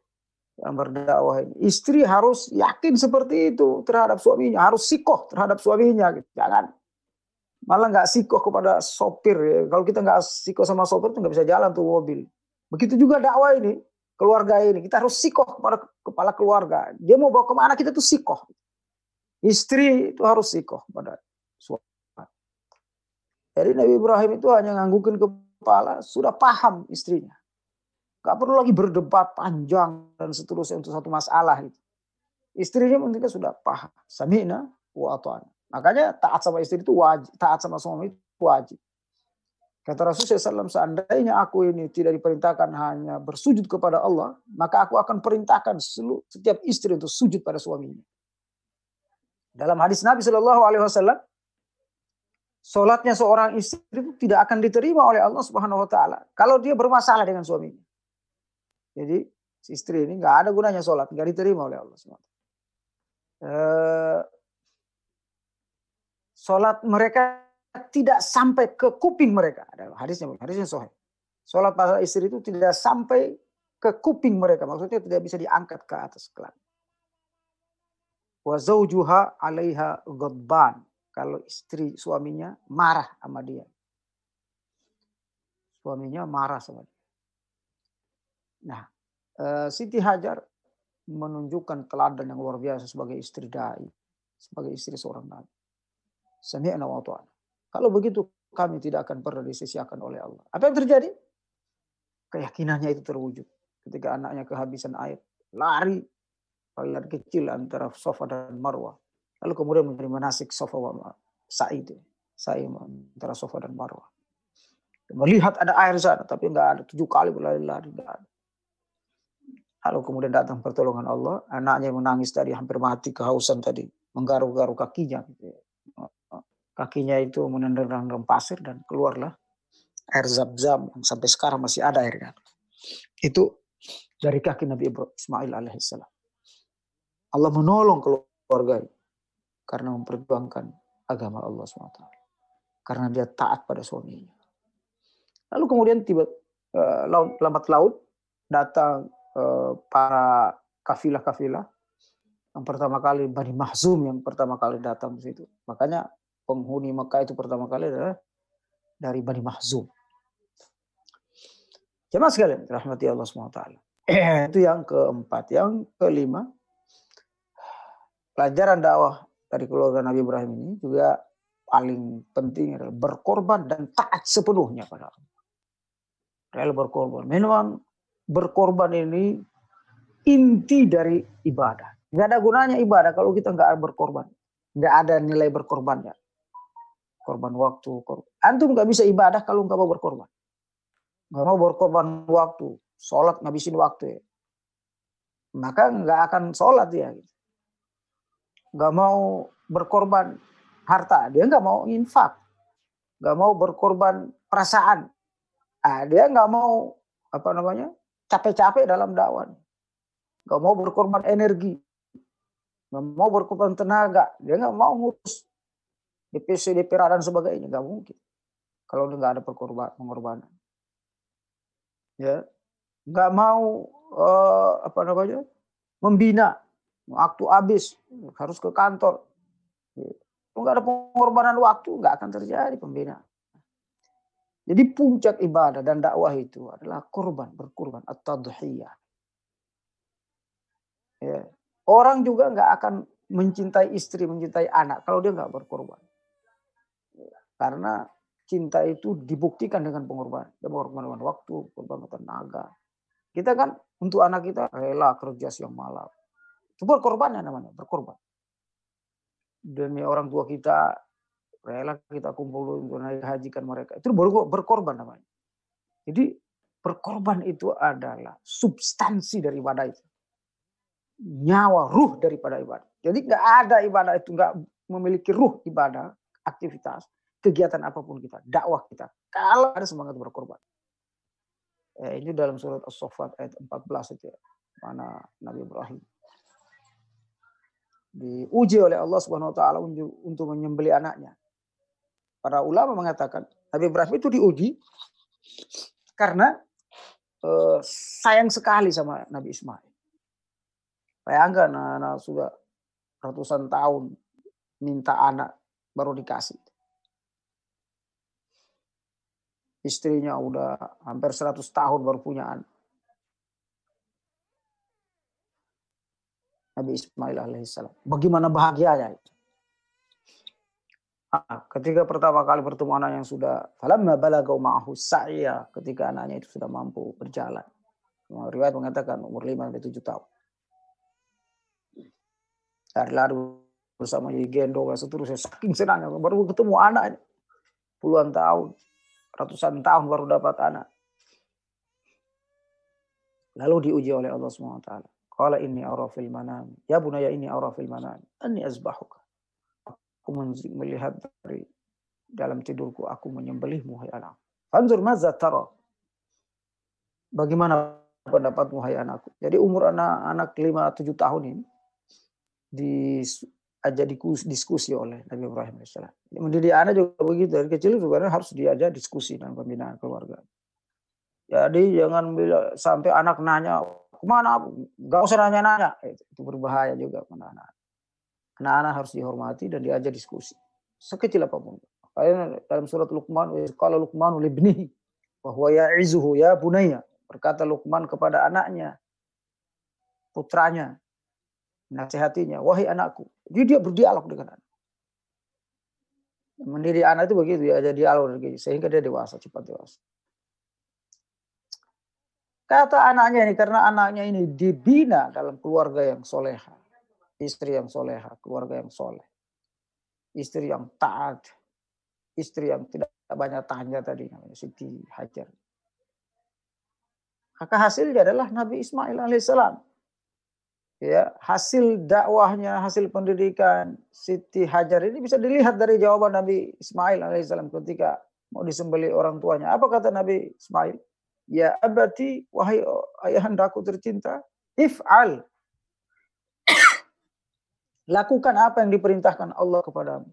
yang berdakwah ini. Istri harus yakin seperti itu terhadap suaminya, harus sikoh terhadap suaminya. Gitu. Jangan malah nggak sikoh kepada sopir. Ya. Kalau kita nggak sikoh sama sopir tuh nggak bisa jalan tuh mobil. Begitu juga dakwah ini, keluarga ini kita harus sikoh kepada kepala keluarga. Dia mau bawa ke mana kita tuh sikoh. Istri itu harus sikoh pada suami. Jadi Nabi Ibrahim itu hanya nganggukin kepala, sudah paham istrinya. Gak perlu lagi berdebat panjang dan seterusnya untuk satu masalah. Gitu. Istrinya mungkin sudah paham. Sami'na wa. Makanya taat sama istri itu wajib, taat sama suami itu wajib. Kata Rasulullah SAW, seandainya aku ini tidak diperintahkan hanya bersujud kepada Allah, maka aku akan perintahkan setiap istri untuk sujud pada suaminya. Dalam hadis Nabi Shallallahu Alaihi Wasallam, sholatnya seorang istri itu tidak akan diterima oleh Allah Subhanahu Wa Taala kalau dia bermasalah dengan suaminya. Jadi istri ini nggak ada gunanya sholat, nggak diterima oleh Allah Subhanahu eh, sholat mereka tidak sampai ke kuping mereka. Ada hadisnya, hadisnya sohe. Sholat para istri itu tidak sampai ke kuping mereka. Maksudnya tidak bisa diangkat ke atas kelan. Wa zawjuha alaiha ghadban. Kalau istri suaminya marah sama dia. Suaminya marah sama dia. Nah, eh, Siti Hajar menunjukkan teladan yang luar biasa sebagai istri dai, sebagai istri seorang nabi. Sami'na wa. Kalau begitu kami tidak akan pernah disisiakan oleh Allah. Apa yang terjadi? Keyakinannya itu terwujud. Ketika anaknya kehabisan air, lari kalian kecil antara Sofa dan Marwah. Lalu kemudian menerima nasik Sofa wa Sa'i itu. Sa'i antara Sofa dan Marwah. Melihat ada air sana, tapi enggak ada. Tujuh kali berlari-lari, enggak ada. Lalu kemudian datang pertolongan Allah, anaknya menangis tadi hampir mati kehausan tadi, menggaru-garu kakinya. Kakinya itu menendang pasir dan keluarlah air zam-zam yang sampai sekarang masih ada airnya. Itu dari kaki Nabi Ibrahim Ismail alaihissalam. Allah menolong keluarga karena memperjuangkan agama Allah SWT. Karena dia taat pada suaminya. Lalu kemudian tiba uh, laut, lambat laut datang uh, para kafilah-kafilah yang pertama kali Bani Mahzum yang pertama kali datang di situ. Makanya penghuni Mekah itu pertama kali adalah dari Bani Mahzum. Jemaah sekalian, rahmati Allah SWT. [clears throat] itu yang keempat. Yang kelima, pelajaran dakwah dari keluarga Nabi Ibrahim ini juga paling penting adalah berkorban dan taat sepenuhnya pada Allah. Rela berkorban. Memang berkorban ini inti dari ibadah. Nggak ada gunanya ibadah kalau kita nggak berkorban. Nggak ada nilai berkorbannya korban waktu. Korban. Antum nggak bisa ibadah kalau nggak mau berkorban. Nggak mau berkorban waktu, sholat ngabisin waktu ya. Maka nggak akan sholat ya. Nggak mau berkorban harta, dia nggak mau infak. Nggak mau berkorban perasaan. Ah, dia nggak mau apa namanya capek-capek dalam dakwah. Nggak mau berkorban energi. Nggak mau berkorban tenaga. Dia nggak mau ngurus DPC, DPR dan sebagainya nggak mungkin kalau nggak ada perkorban, pengorbanan. Ya, nggak mau uh, apa namanya membina waktu habis harus ke kantor. Kalau ada pengorbanan waktu nggak akan terjadi pembinaan. Jadi puncak ibadah dan dakwah itu adalah korban, berkorban atau tadhiyah. Ya. Orang juga nggak akan mencintai istri, mencintai anak kalau dia nggak berkorban. Karena cinta itu dibuktikan dengan pengorbanan. Pengorbanan waktu, pengorbanan tenaga. Kita kan untuk anak kita rela kerja siang malam. Itu berkorban ya namanya, berkorban. Demi orang tua kita rela kita kumpul untuk naik hajikan mereka. Itu berkorban namanya. Jadi berkorban itu adalah substansi dari ibadah itu. Nyawa, ruh daripada ibadah. Jadi nggak ada ibadah itu nggak memiliki ruh ibadah, aktivitas kegiatan apa pun kita, dakwah kita, kalau ada semangat berkorban. Eh, ini dalam surat As-Saffat ayat 14 itu ya, mana Nabi Ibrahim diuji oleh Allah Subhanahu wa taala untuk menyembeli anaknya. Para ulama mengatakan Nabi Ibrahim itu diuji karena eh, sayang sekali sama Nabi Ismail. Bayangkan anak, sudah ratusan tahun minta anak baru dikasih. Istrinya udah hampir 100 tahun baru punya anak. Nabi Ismail alaihissalam. Bagaimana bahagianya itu? Ah, ketika pertama kali bertemu anak yang sudah falamma balagau ma'ahu sa'ya ketika anaknya itu sudah mampu berjalan. Riwayat mengatakan umur 5 sampai 7 tahun. Lari-lari bersama gendong seterusnya. Saking senangnya. Baru ketemu anaknya. Puluhan tahun. Ratusan tahun baru dapat anak. Lalu diuji oleh Allah SWT. Qala inni arafil manam. Ya bunaya ini arafil manam. Anni azbahuka. Aku melihat dari dalam tidurku aku menyembelihmu hai anak. Fanzur mazza tara. Bagaimana pendapatmu hai anakku? Jadi umur anak-anak 5 7 tahun ini di aja diskusi oleh Nabi Ibrahim AS. Mendidik anak juga begitu dari kecil juga harus diajak diskusi dalam pembinaan keluarga. Jadi jangan bila sampai anak nanya ke mana, gak usah nanya-nanya, itu berbahaya juga anak-anak. Anak-anak harus dihormati dan diajak diskusi sekecil apa pun. Kayak dalam surat Luqman, kalau Luqman libni bahwa ya izuhu ya bunaya berkata Luqman kepada anaknya, putranya, nasihatinya, wahai anakku. Jadi dia berdialog dengan anak. Mendidik anak itu begitu ya, ada dialog sehingga dia dewasa, cepat dewasa. Kata anaknya ini, karena anaknya ini dibina dalam keluarga yang soleha. Istri yang soleha, keluarga yang soleh. Istri yang taat. Istri yang tidak banyak tanya tadi, namanya Siti Hajar. Maka hasilnya adalah Nabi Ismail alaihissalam ya hasil dakwahnya, hasil pendidikan Siti Hajar ini bisa dilihat dari jawaban Nabi Ismail alaihissalam ketika mau disembeli orang tuanya. Apa kata Nabi Ismail? Ya abati, wahai ayahandaku tercinta, if'al. [coughs] Lakukan apa yang diperintahkan Allah kepadamu.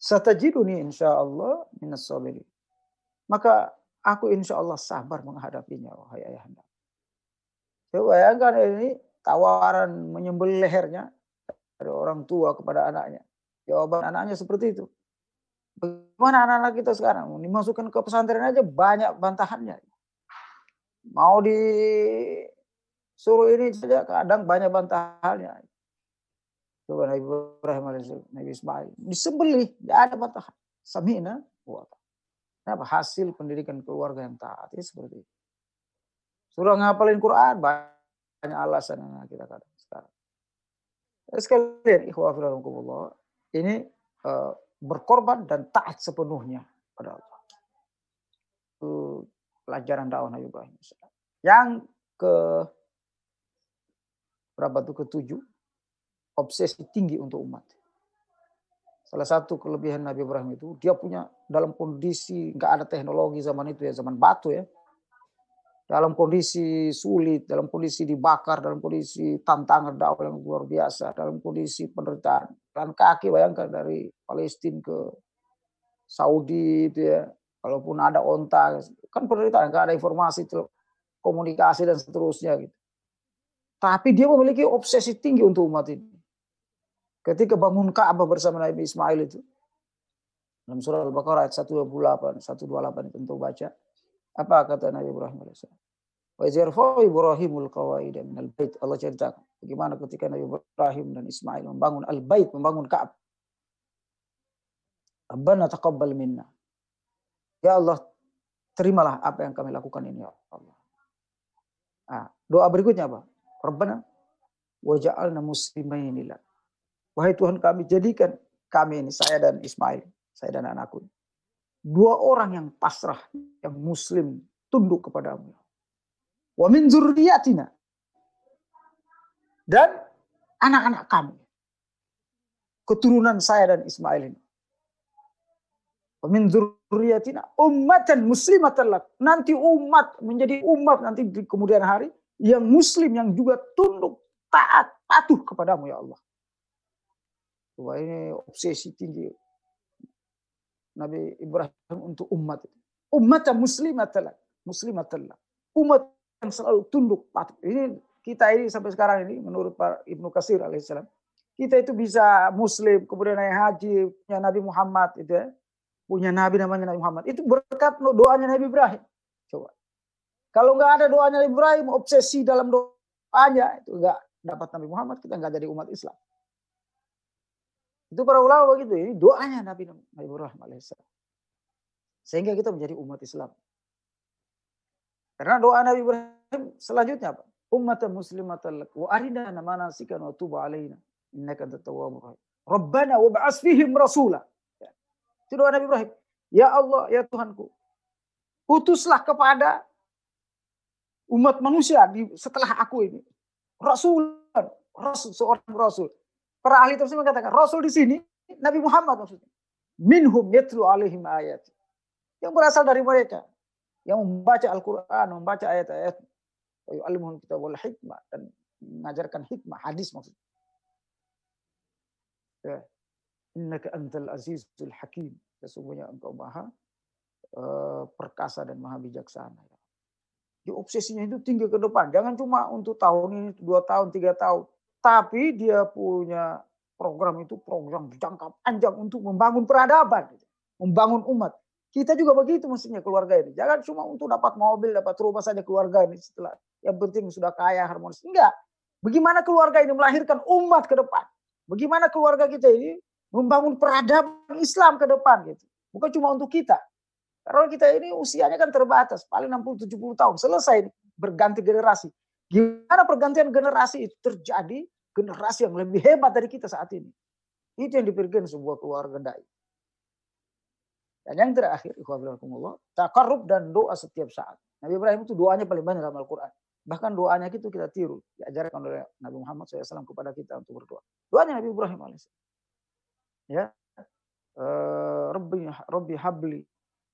Satajiduni insya Allah minas sabiri. Maka aku insya Allah sabar menghadapinya, wahai ayahanda. Coba bayangkan ini tawaran menyembelih lehernya dari orang tua kepada anaknya. Jawaban anaknya seperti itu. Bagaimana anak-anak kita sekarang? Dimasukkan ke pesantren aja banyak bantahannya. Mau di suruh ini saja kadang banyak bantahannya. Coba Nabi Ibrahim Nabi Ismail. Disembelih, tidak ada bantahan. Samina, buat. Kenapa? Hasil pendidikan keluarga yang taat. Ya seperti itu. Suruh ngapalin Quran, banyak alasan yang kita katakan sekarang. Sekalian ikhwafirullah, ini uh, berkorban dan taat sepenuhnya pada Allah. Itu pelajaran dakwah Nabi Ibrahim. Yang ke berapa tuh ketujuh obsesi tinggi untuk umat. Salah satu kelebihan Nabi Ibrahim itu dia punya dalam kondisi nggak ada teknologi zaman itu ya zaman batu ya dalam kondisi sulit, dalam kondisi dibakar, dalam kondisi tantangan dakwah yang luar biasa, dalam kondisi penderitaan. Dan kaki bayangkan dari Palestina ke Saudi itu ya, kalaupun ada onta, kan penderitaan, nggak ada informasi, komunikasi dan seterusnya gitu. Tapi dia memiliki obsesi tinggi untuk umat ini. Ketika bangun Ka'bah bersama Nabi Ismail itu, dalam surah Al-Baqarah ayat 128, 128 tentu baca, apa kata Nabi Ibrahim AS? Wa izirfa'u Ibrahimul qawaida minal bait. Allah ceritakan bagaimana ketika Nabi Ibrahim dan Ismail membangun al-bait, membangun Ka'ab. Rabbana taqabbal minna. Ya Allah, terimalah apa yang kami lakukan ini ya Allah. Nah, doa berikutnya apa? Rabbana waja'alna muslimaini lak. Wahai Tuhan kami jadikan kami ini saya dan Ismail, saya dan anakku dua orang yang pasrah, yang muslim, tunduk kepadamu. Wa min zurriyatina. Dan anak-anak kami. Keturunan saya dan Ismail ini. Min zurriyatina ummatan muslimatan lak. Nanti umat menjadi umat nanti di kemudian hari yang muslim yang juga tunduk, taat, patuh kepadamu ya Allah. Wah ini obsesi tinggi Nabi Ibrahim untuk umat. Umat muslimatan muslimatan Umat yang selalu tunduk patuh. Ini kita ini sampai sekarang ini menurut Pak Ibnu Kasir alaihissalam kita itu bisa muslim kemudian naik haji punya Nabi Muhammad itu ya punya Nabi namanya Nabi Muhammad itu berkat doanya Nabi Ibrahim coba kalau nggak ada doanya Nabi Ibrahim obsesi dalam doanya itu nggak dapat Nabi Muhammad kita nggak jadi umat Islam itu para ulama begitu. Ini doanya Nabi Nabi Ibrahim alaihissalam. Sehingga kita menjadi umat Islam. Karena doa Nabi Ibrahim selanjutnya apa? Umat muslimatan lak wa arina manasikan wa tuba alaina innaka antat tawwabur rahim. Rabbana wa ba'ats fihim rasula. Itu doa Nabi Ibrahim. Ya Allah, ya Tuhanku. Utuslah kepada umat manusia di, setelah aku ini. Rasul, rasul seorang rasul. Para ahli tafsir mengatakan rasul di sini Nabi Muhammad maksudnya. Minhum yatlu alaihim ayat. Yang berasal dari mereka. Yang membaca Al-Quran, membaca ayat-ayat. Yu'alimuhum kitab wal hikmah. Dan mengajarkan hikmah, hadis maksudnya. Ya. Innaka antal azizul hakim. Sesungguhnya engkau maha uh, perkasa dan maha bijaksana. Di obsesinya itu tinggi ke depan. Jangan cuma untuk tahun ini, dua tahun, tiga tahun. Tapi dia punya program itu program jangka panjang untuk membangun peradaban. Gitu. Membangun umat. Kita juga begitu mestinya keluarga ini. Jangan cuma untuk dapat mobil, dapat rumah saja keluarga ini setelah yang penting sudah kaya harmonis. Enggak. Bagaimana keluarga ini melahirkan umat ke depan? Bagaimana keluarga kita ini membangun peradaban Islam ke depan gitu. Bukan cuma untuk kita. Karena kita ini usianya kan terbatas, paling 60 70 tahun selesai berganti generasi. Gimana pergantian generasi itu terjadi generasi yang lebih hebat dari kita saat ini. Itu yang dipikirkan sebuah keluarga dai. Dan yang terakhir, takarrub dan doa setiap saat. Nabi Ibrahim itu doanya paling banyak dalam Al-Quran. Bahkan doanya itu kita tiru. Diajarkan oleh Nabi Muhammad SAW kepada kita untuk berdoa. Doanya Nabi Ibrahim AS. Ya. Uh, Rabbi, Rabbi habli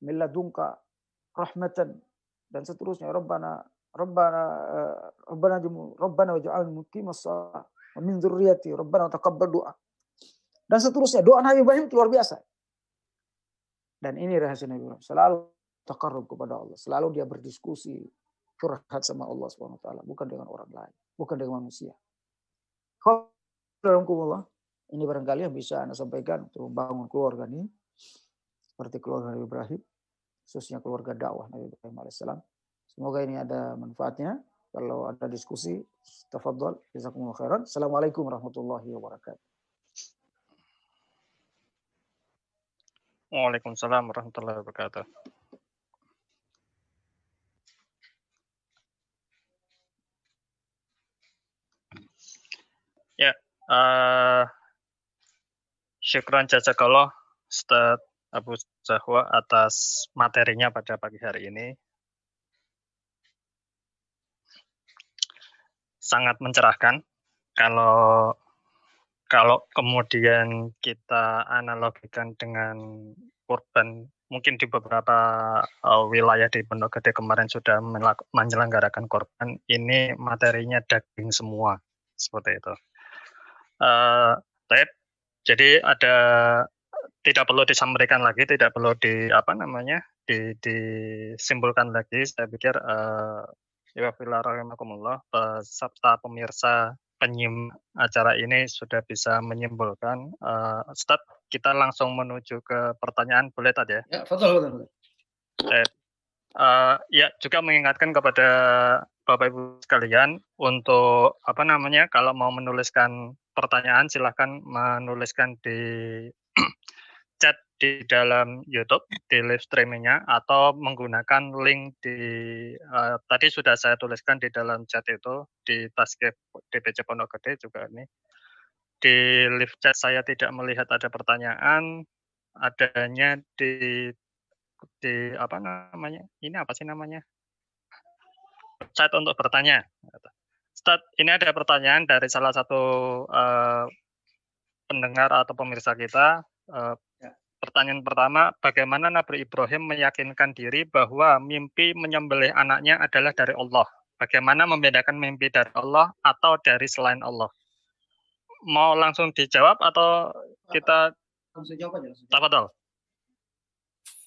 milladunka rahmatan dan seterusnya Rabbana Rabbana uh, Rabbana jumu Rabbana waj'alni muqimas shalah wa min dzurriyyati Rabbana taqabbal doa. Dan seterusnya doa Nabi Ibrahim itu luar biasa. Dan ini rahasia Nabi Ibrahim. Selalu takarrub kepada Allah. Selalu dia berdiskusi, curhat sama Allah Subhanahu wa taala, bukan dengan orang lain, bukan dengan manusia. Alhamdulillah, ini barangkali yang bisa Anda sampaikan untuk membangun keluarga ini seperti keluarga Nabi Ibrahim, khususnya keluarga dakwah Nabi Ibrahim alaihissalam. Semoga ini ada manfaatnya. Kalau ada diskusi, tafadhol. Jazakumullah khairan. Assalamualaikum warahmatullahi wabarakatuh. Waalaikumsalam warahmatullahi wabarakatuh. Ya, uh, syukran jazakallah Ustaz Abu Zahwa atas materinya pada pagi hari ini. Sangat mencerahkan kalau kalau kemudian kita analogikan dengan korban mungkin di beberapa uh, wilayah di Pondok Gede kemarin sudah menyelenggarakan korban ini materinya daging semua seperti itu. Uh, jadi ada tidak perlu disampaikan lagi, tidak perlu di apa namanya di, disimpulkan lagi. Saya pikir uh, ya peserta pemirsa penyim acara ini sudah bisa menyimpulkan. Uh, Ustaz, kita langsung menuju ke pertanyaan, boleh tadi ya? Ya, betul, betul. Uh, ya, juga mengingatkan kepada Bapak Ibu sekalian untuk apa namanya kalau mau menuliskan pertanyaan silahkan menuliskan di [clears throat] chat di dalam YouTube di live streamingnya atau menggunakan link di uh, tadi sudah saya tuliskan di dalam chat itu di Taskip DPC Pondok Gede juga ini. Di live chat saya tidak melihat ada pertanyaan adanya di di apa namanya ini apa sih namanya chat untuk bertanya Ustaz, ini ada pertanyaan dari salah satu uh, pendengar atau pemirsa kita. Uh, ya. Pertanyaan pertama, bagaimana Nabi Ibrahim meyakinkan diri bahwa mimpi menyembelih anaknya adalah dari Allah? Bagaimana membedakan mimpi dari Allah atau dari selain Allah? Mau langsung dijawab atau kita langsung jawab aja. Tafadol.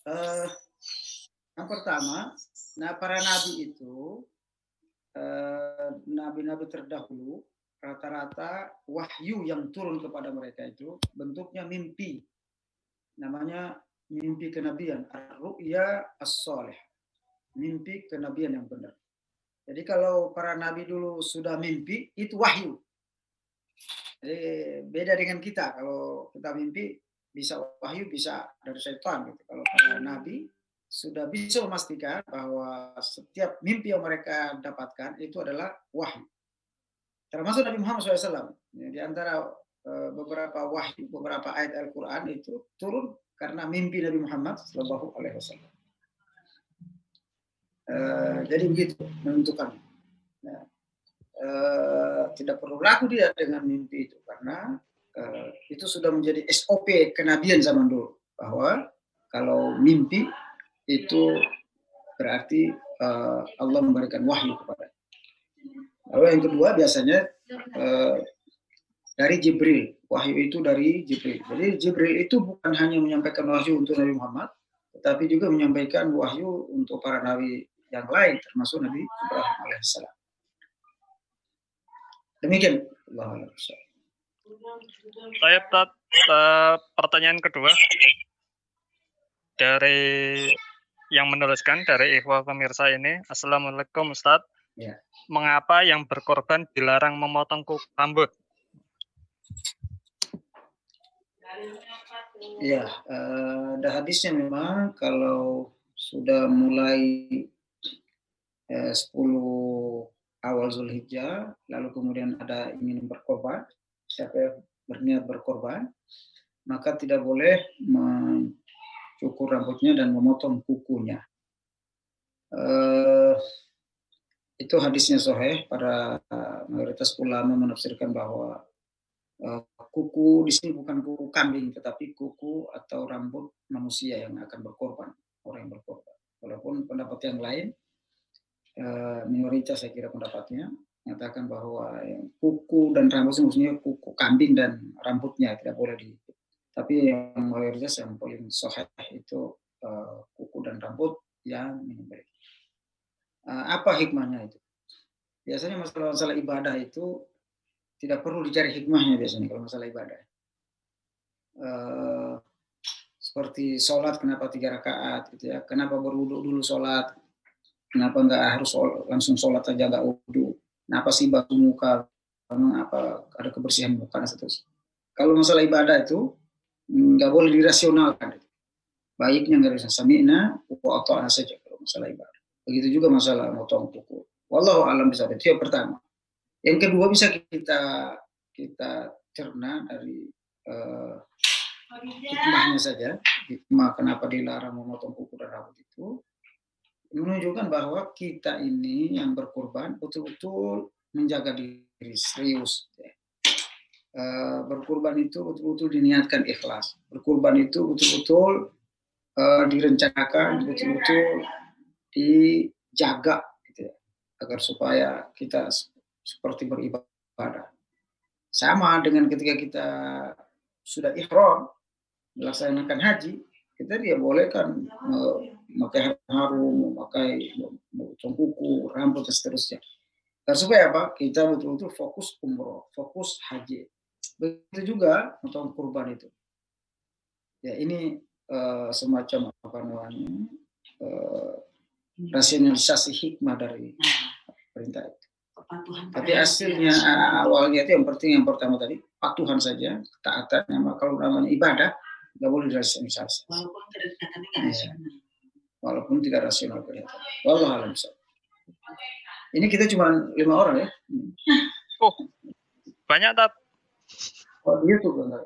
Uh, yang pertama, nah para nabi itu Eh, nabi-nabi terdahulu rata-rata wahyu yang turun kepada mereka itu bentuknya mimpi. Namanya mimpi kenabian, ru'ya as-soleh. Mimpi kenabian yang benar. Jadi kalau para nabi dulu sudah mimpi, itu wahyu. Jadi beda dengan kita. Kalau kita mimpi, bisa wahyu, bisa dari setan. Gitu. Para nabi, sudah bisa memastikan bahwa setiap mimpi yang mereka dapatkan itu adalah wahyu. Termasuk Nabi Muhammad SAW. Ya, di antara eh, beberapa wahyu, beberapa ayat Al-Quran itu turun karena mimpi Nabi Muhammad Shallallahu Alaihi Wasallam. Uh, jadi begitu menentukan. Uh, tidak perlu ragu dia dengan mimpi itu karena itu sudah menjadi SOP kenabian zaman dulu bahwa kalau mimpi itu berarti uh, Allah memberikan wahyu kepada. Lalu yang kedua biasanya uh, dari Jibril. Wahyu itu dari Jibril. Jadi Jibril itu bukan hanya menyampaikan wahyu untuk Nabi Muhammad, tetapi juga menyampaikan wahyu untuk para nabi yang lain termasuk Nabi Ibrahim alaihissalam. Demikian Allah Saya uh, pertanyaan kedua dari yang menuliskan dari ikhwah pemirsa ini. Assalamualaikum Ustaz. Ya. Mengapa yang berkorban dilarang memotong kuku rambut? Ya, uh, ada hadisnya memang kalau sudah mulai 10 awal Zulhijjah, lalu kemudian ada ingin berkorban, siapa yang berniat berkorban, maka tidak boleh mencukur rambutnya dan memotong kukunya. Uh, itu hadisnya soheh para mayoritas ulama menafsirkan bahwa uh, kuku di sini bukan kuku kambing tetapi kuku atau rambut manusia yang akan berkorban orang yang berkorban walaupun pendapat yang lain Eh, minoritas saya kira pendapatnya mengatakan bahwa kuku dan rambut maksudnya kuku kambing dan rambutnya tidak boleh di tapi yang mayoritas yang paling sahih itu uh, kuku dan rambut yang menyembelih. Apa hikmahnya itu? Biasanya masalah-masalah ibadah itu tidak perlu dicari hikmahnya biasanya kalau masalah ibadah. Uh, seperti sholat kenapa tiga rakaat gitu ya kenapa berwudhu dulu sholat Kenapa nggak harus langsung sholat aja nggak wudhu? Kenapa sih batu muka? Memang apa ada kebersihan muka dan. Kalau masalah ibadah itu nggak boleh dirasionalkan. Baiknya nggak bisa sami'na, wa saja kalau masalah ibadah. Begitu juga masalah motong kuku. Wallahu alam bisa itu yang pertama. Yang kedua bisa kita kita cerna dari uh, hikmahnya saja. Hikmah kenapa dilarang memotong kuku dan rambut itu menunjukkan bahwa kita ini yang berkorban betul-betul menjaga diri serius. Uh, berkurban itu betul-betul diniatkan ikhlas. Berkurban itu betul-betul uh, direncanakan, betul-betul dijaga, gitu ya, agar supaya kita seperti beribadah. Sama dengan ketika kita sudah ikhram melaksanakan haji, kita dia boleh kan memakai harum, memakai potong kuku, rambut dan seterusnya. Dan supaya apa? Kita betul-betul fokus umroh, fokus haji. Begitu juga untuk kurban itu. Ya ini uh, semacam apa namanya uh, rasionalisasi hikmah dari perintah itu. Tapi hasilnya awalnya itu yang penting yang pertama tadi patuhan saja, ketaatan. Kalau namanya ibadah, nggak boleh dirasionalisasi. Walaupun tidak rasional. Walaupun tidak rasional kelihatan. Alam Ini kita cuma lima orang ya. Oh, banyak tat. Oh, di YouTube kan?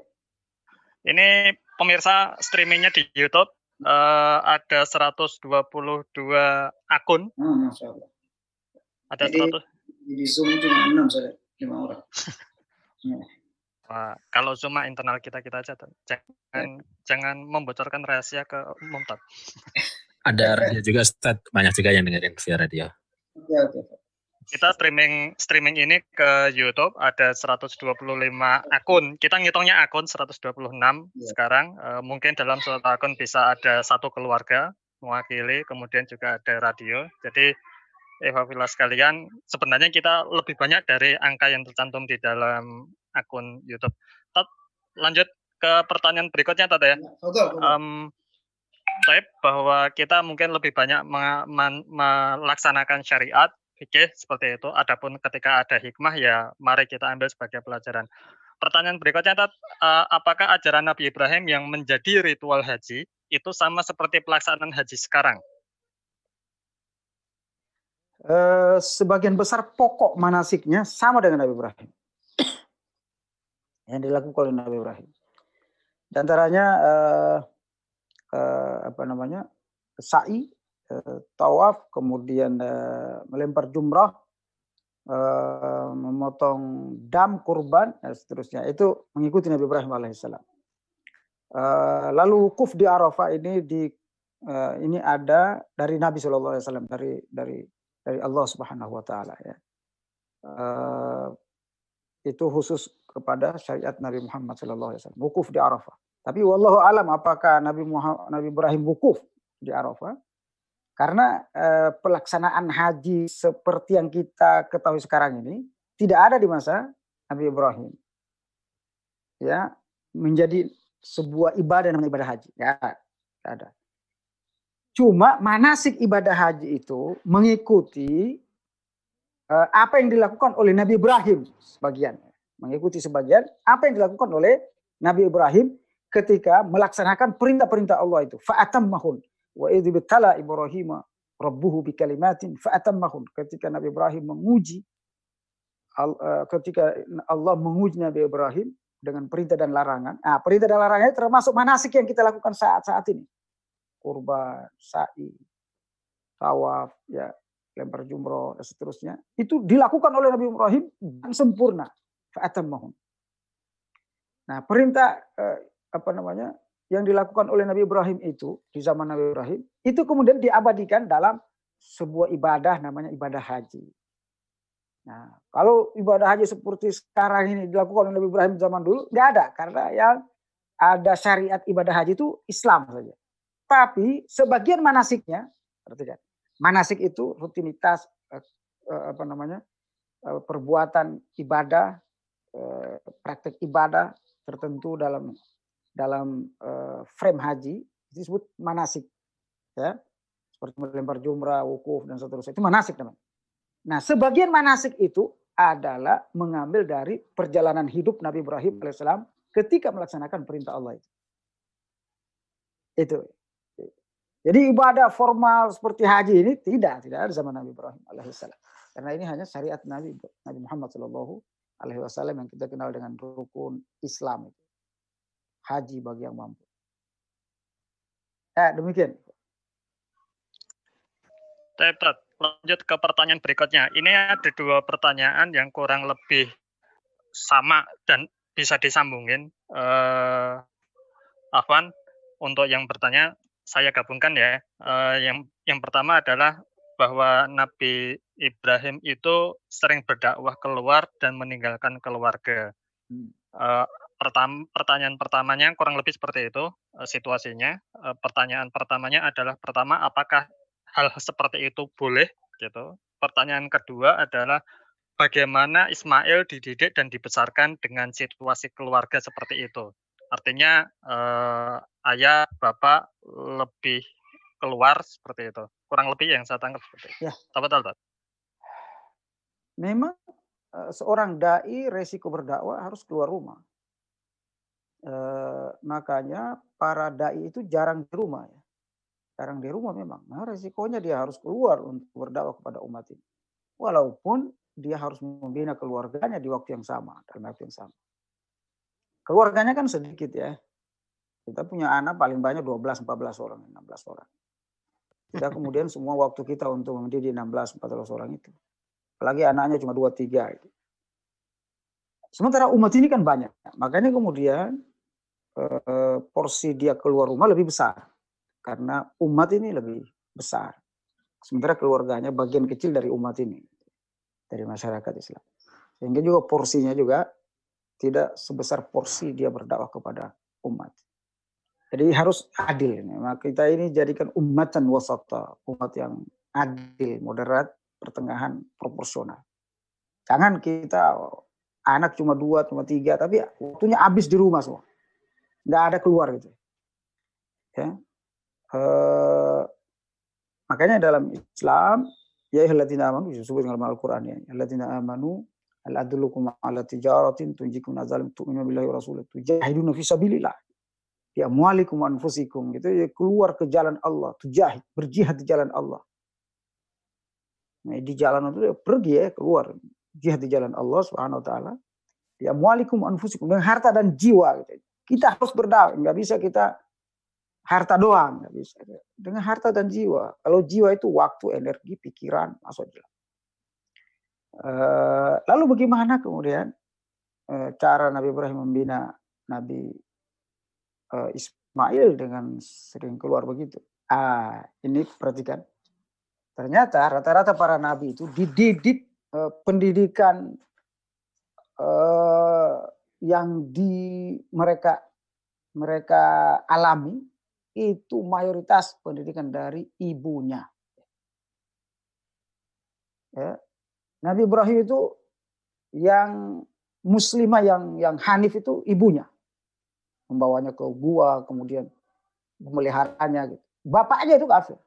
Ini pemirsa streamingnya di YouTube uh, ada 122 akun. Oh, Masya Allah. Ada Jadi, 100. Di Zoom cuma enam saja, lima orang. [laughs] Wah, kalau cuma internal kita kita aja, jangan ya. jangan membocorkan rahasia ke umum, Ada radio juga, Ustaz. Banyak juga yang dengerin via radio. Ya, oke. Kita streaming streaming ini ke YouTube ada 125 akun. Kita ngitungnya akun 126 ya. sekarang. Uh, mungkin dalam suatu akun bisa ada satu keluarga mewakili, kemudian juga ada radio. Jadi Eva Villa sekalian, sebenarnya kita lebih banyak dari angka yang tercantum di dalam akun YouTube. Tat, lanjut ke pertanyaan berikutnya, Tat ya. Um, saya bahwa kita mungkin lebih banyak melaksanakan syariat, fikih seperti itu. Adapun ketika ada hikmah ya mari kita ambil sebagai pelajaran. Pertanyaan berikutnya, Tat, uh, apakah ajaran Nabi Ibrahim yang menjadi ritual haji itu sama seperti pelaksanaan haji sekarang? Eh, sebagian besar pokok manasiknya sama dengan Nabi Ibrahim. yang dilakukan oleh Nabi Ibrahim. Di antaranya uh, uh, apa namanya sa'i, uh, tawaf, kemudian uh, melempar jumrah, uh, memotong dam kurban dan seterusnya. Itu mengikuti Nabi Ibrahim alaihissalam. Lalu wukuf di Arafah ini di ini ada dari Nabi Shallallahu Alaihi Wasallam dari dari dari Allah Subhanahu Wa Taala ya. Itu khusus kepada syariat Nabi Muhammad Shallallahu Alaihi Wasallam. Wukuf di Arafah. Tapi wallahu alam apakah Nabi Muhammad, Nabi Ibrahim wukuf di Arafah? Karena eh, pelaksanaan haji seperti yang kita ketahui sekarang ini tidak ada di masa Nabi Ibrahim. Ya, menjadi sebuah ibadah namanya ibadah haji. Ya, tidak ada. Cuma manasik ibadah haji itu mengikuti eh, apa yang dilakukan oleh Nabi Ibrahim sebagian mengikuti sebagian apa yang dilakukan oleh Nabi Ibrahim ketika melaksanakan perintah-perintah Allah itu. Fa'atammahun. Wa idh bitala Ibrahim rabbuhu bikalimatin fa'atammahun. Ketika Nabi Ibrahim menguji eh, ketika Allah menguji Nabi Ibrahim dengan perintah dan larangan. Nah, perintah dan larangan termasuk manasik yang kita lakukan saat-saat ini. Kurban, sa'i, tawaf, ya, lempar jumroh dan seterusnya. Itu dilakukan oleh Nabi Ibrahim dan sempurna fa'atammahum. Nah, perintah eh, apa namanya yang dilakukan oleh Nabi Ibrahim itu di zaman Nabi Ibrahim itu kemudian diabadikan dalam sebuah ibadah namanya ibadah haji. Nah, kalau ibadah haji seperti sekarang ini dilakukan oleh Nabi Ibrahim zaman dulu nggak ada karena yang ada syariat ibadah haji itu Islam saja. Tapi sebagian manasiknya, perhatikan, manasik itu rutinitas eh, eh, apa namanya perbuatan ibadah Eh, praktek ibadah tertentu dalam dalam uh, frame haji disebut manasik ya seperti melempar jumrah, wukuf dan seterusnya itu manasik namanya. Nah, sebagian manasik itu adalah mengambil dari perjalanan hidup Nabi Ibrahim alaihissalam ketika melaksanakan perintah Allah itu. Itu. Jadi ibadah formal seperti haji ini tidak, tidak ada zaman Nabi Ibrahim alaihissalam. Karena ini hanya syariat Nabi Nabi Muhammad Shallallahu alaihi wasallam yang kita kenal dengan rukun Islam itu. Haji bagi yang mampu. Eh, demikian. Tepat. Lanjut ke pertanyaan berikutnya. Ini ada dua pertanyaan yang kurang lebih sama dan bisa disambungin. Eh, Afwan, untuk yang bertanya saya gabungkan ya. Eh, yang yang pertama adalah bahwa Nabi Ibrahim itu sering berdakwah keluar dan meninggalkan keluarga. Uh, pertam pertanyaan pertamanya kurang lebih seperti itu uh, situasinya. Uh, pertanyaan pertamanya adalah pertama apakah hal seperti itu boleh gitu. Pertanyaan kedua adalah bagaimana Ismail dididik dan dibesarkan dengan situasi keluarga seperti itu. Artinya uh, ayah bapak lebih keluar seperti itu. Kurang lebih yang saya tangkap seperti itu. Ya. Betul, betul. Memang seorang dai resiko berdakwah harus keluar rumah. Uh, makanya para dai itu jarang di rumah ya. Jarang di rumah memang. Nah, resikonya dia harus keluar untuk berdakwah kepada umat ini. Walaupun dia harus membina keluarganya di waktu yang sama, dalam waktu yang sama. Keluarganya kan sedikit ya. Kita punya anak paling banyak 12, 14 orang, 16 orang. Kita kemudian semua waktu kita untuk mendidik 16, 14 orang itu. Apalagi anaknya cuma 2, 3. Gitu. Sementara umat ini kan banyak. Makanya kemudian eh, porsi dia keluar rumah lebih besar. Karena umat ini lebih besar. Sementara keluarganya bagian kecil dari umat ini. Dari masyarakat Islam. Sehingga juga porsinya juga tidak sebesar porsi dia berdakwah kepada umat. Jadi harus adil. Maka kita ini jadikan umatan wasata, umat yang adil, moderat, pertengahan, proporsional. Jangan kita anak cuma dua, cuma tiga, tapi waktunya habis di rumah semua. Nggak ada keluar gitu. Ya. E, makanya dalam Islam, ya alladzina amanu, disebut dalam Al-Quran ya. Alladzina amanu, al-adlukum ala tijaratin, tunjikum nazalim, tu'minu billahi wa rasulih, tujahiduna fi sabilillah ya mualikum anfusikum gitu ya keluar ke jalan Allah tujahid berjihad di jalan Allah nah, di jalan itu ya pergi ya keluar jihad di jalan Allah subhanahu wa taala Ya mualikum anfusikum dengan harta dan jiwa. Gitu. Kita harus berdakwah, nggak bisa kita harta doang, nggak bisa. Dengan harta dan jiwa. Kalau jiwa itu waktu, energi, pikiran, masuk. Uh, lalu bagaimana kemudian uh, cara Nabi Ibrahim membina Nabi uh, Ismail dengan sering keluar begitu? Ah, ini perhatikan. Ternyata rata-rata para nabi itu dididik pendidikan yang di mereka mereka alami itu mayoritas pendidikan dari ibunya. Ya. Nabi Ibrahim itu yang muslimah yang yang hanif itu ibunya. Membawanya ke gua, kemudian memeliharanya gitu. Bapaknya itu kafir.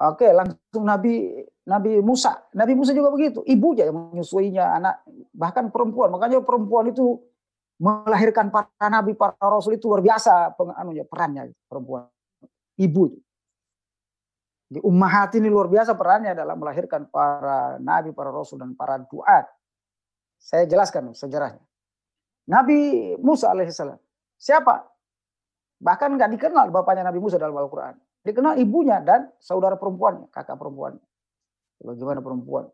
Oke, langsung Nabi Nabi Musa. Nabi Musa juga begitu. Ibunya yang menyusuinya anak bahkan perempuan. Makanya perempuan itu melahirkan para nabi, para rasul itu luar biasa penganunya perannya perempuan. Ibu itu. Ummahat ini luar biasa perannya dalam melahirkan para nabi, para rasul dan para duat. Saya jelaskan sejarahnya. Nabi Musa alaihissalam. Siapa? Bahkan nggak dikenal bapaknya Nabi Musa dalam Al-Quran. Dikenal ibunya dan saudara perempuannya, kakak perempuan. Bagaimana perempuan.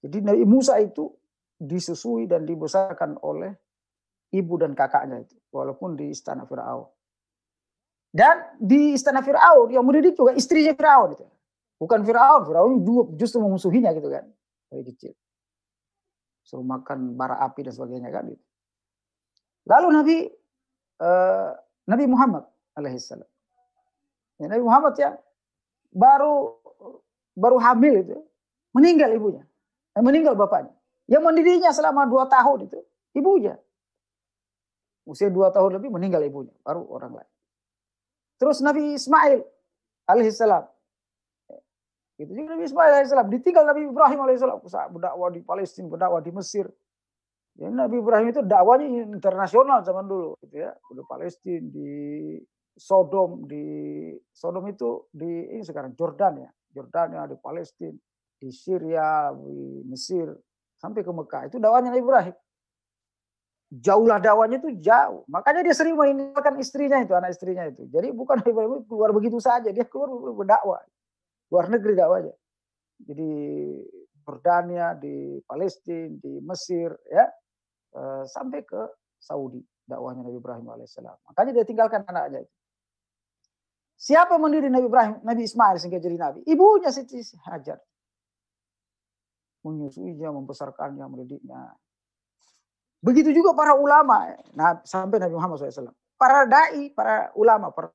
Jadi Nabi Musa itu disusui dan dibesarkan oleh ibu dan kakaknya itu. Walaupun di istana Fir'aun. Dan di istana Fir'aun yang mendidik juga istrinya Fir'aun. Itu. Bukan Fir'aun, Fir'aun justru memusuhinya gitu kan. Dari kecil. Suruh makan bara api dan sebagainya kan. Gitu. Lalu Nabi uh, Nabi Muhammad alaihissalam Ya, Nabi Muhammad ya baru baru hamil itu meninggal ibunya, eh, meninggal bapaknya. Yang mendidiknya selama dua tahun itu ibunya. Usia dua tahun lebih meninggal ibunya, baru orang lain. Terus Nabi Ismail alaihissalam. Itu juga Nabi Ismail alaihissalam. Ditinggal Nabi Ibrahim alaihissalam. Berdakwah di Palestina, berdakwah di Mesir. Ya, Nabi Ibrahim itu dakwanya internasional zaman dulu. Gitu ya. Di Palestina, di Sodom di Sodom itu di ini sekarang Jordan ya, Jordania di Palestina, di Syria, di Mesir, sampai ke Mekah. Itu dakwanya Nabi Ibrahim. Jauhlah dakwanya itu jauh. Makanya dia sering meninggalkan istrinya itu, anak istrinya itu. Jadi bukan Nabi Ibrahim keluar begitu saja, dia keluar berdakwah. Luar negeri dakwanya. Jadi Jordania, di Palestina, di Mesir, ya eh, sampai ke Saudi dakwahnya Nabi Ibrahim alaihissalam. Makanya dia tinggalkan anaknya itu. Siapa mendiri Nabi Ibrahim, Nabi Ismail sehingga jadi Nabi? Ibunya Siti Hajar. Menyusuinya, membesarkannya, mendidiknya. Begitu juga para ulama. Nah, sampai Nabi Muhammad SAW. Para da'i, para ulama. Para,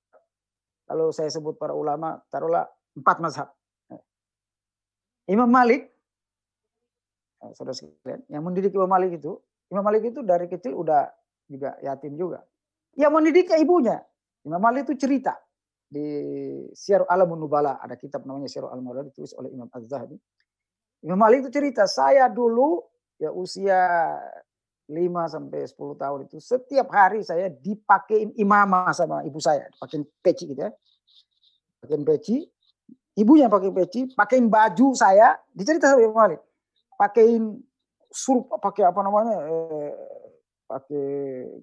kalau saya sebut para ulama, taruhlah empat mazhab. Imam Malik, eh, saudara sekalian, yang mendidik Imam Malik itu, Imam Malik itu dari kecil udah juga yatim juga. Yang mendidiknya ibunya. Imam Malik itu cerita di Syiar Alamun Nubala ada kitab namanya Syiar Alamun Nubala ditulis oleh Imam Az-Zahabi. Imam Malik itu cerita, saya dulu ya usia 5 sampai 10 tahun itu setiap hari saya dipakein imamah sama ibu saya, pakein peci gitu ya. Pakein peci, ibunya pakai peci, pakein baju saya, dicerita sama Imam Malik. Pakein suruh pakai apa namanya? Eh, pakai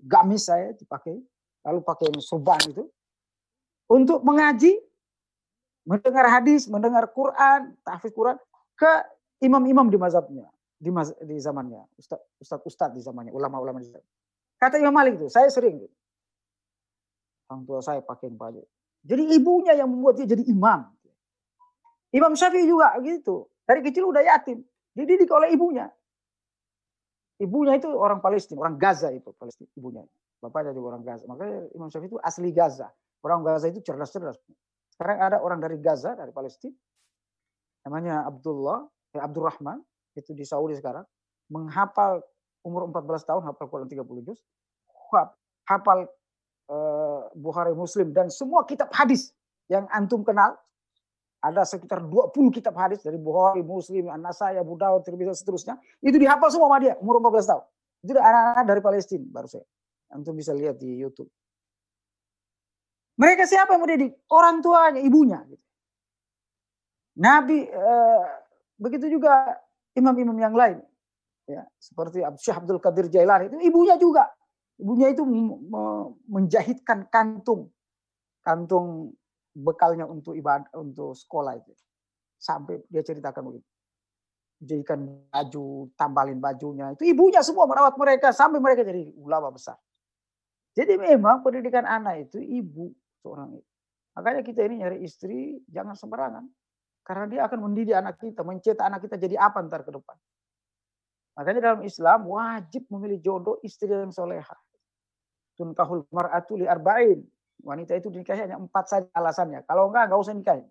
gamis saya dipakai, lalu pakai surban itu untuk mengaji, mendengar hadis, mendengar Quran, tahfiz Quran ke imam-imam di mazhabnya, di, maz, di zamannya, ustadz-ustadz di zamannya, ulama-ulama di zamannya. Kata Imam Malik itu, saya sering gitu. Orang tua saya pakai baju. Jadi ibunya yang membuat dia jadi imam. Imam Syafi'i juga gitu. Dari kecil udah yatim. Dididik oleh ibunya. Ibunya itu orang Palestina, orang Gaza itu Palestina ibunya. Bapaknya juga orang Gaza. Makanya Imam Syafi'i itu asli Gaza. Orang Gaza itu cerdas-cerdas. Sekarang ada orang dari Gaza, dari Palestina, namanya Abdullah, Abdurrahman, itu di Saudi sekarang, menghafal umur 14 tahun, hafal Quran 30 juz, hafal uh, Bukhari Muslim, dan semua kitab hadis yang antum kenal, ada sekitar 20 kitab hadis dari Bukhari, Muslim, An-Nasai, Abu Dawud, Tirmidzi seterusnya. Itu dihafal semua sama dia umur 14 tahun. Itu anak-anak dari Palestina baru saya. Antum bisa lihat di YouTube. Mereka siapa yang mendidik? Orang tuanya, ibunya. Gitu. Nabi, eh, begitu juga imam-imam yang lain. ya seperti Syekh Abdul Qadir Jailani itu ibunya juga. Ibunya itu menjahitkan kantung. Kantung bekalnya untuk ibadah untuk sekolah itu. Sampai dia ceritakan begitu. Jadikan baju tambalin bajunya. Itu ibunya semua merawat mereka sampai mereka jadi ulama besar. Jadi memang pendidikan anak itu ibu seorang ibu. Makanya kita ini nyari istri jangan sembarangan karena dia akan mendidik anak kita mencetak anak kita jadi apa ntar ke depan? Makanya dalam Islam wajib memilih jodoh istri yang soleha. Tunkahul mar'atu li arba'in. Wanita itu dinikahi hanya empat saja alasannya. Kalau enggak enggak usah nikahin.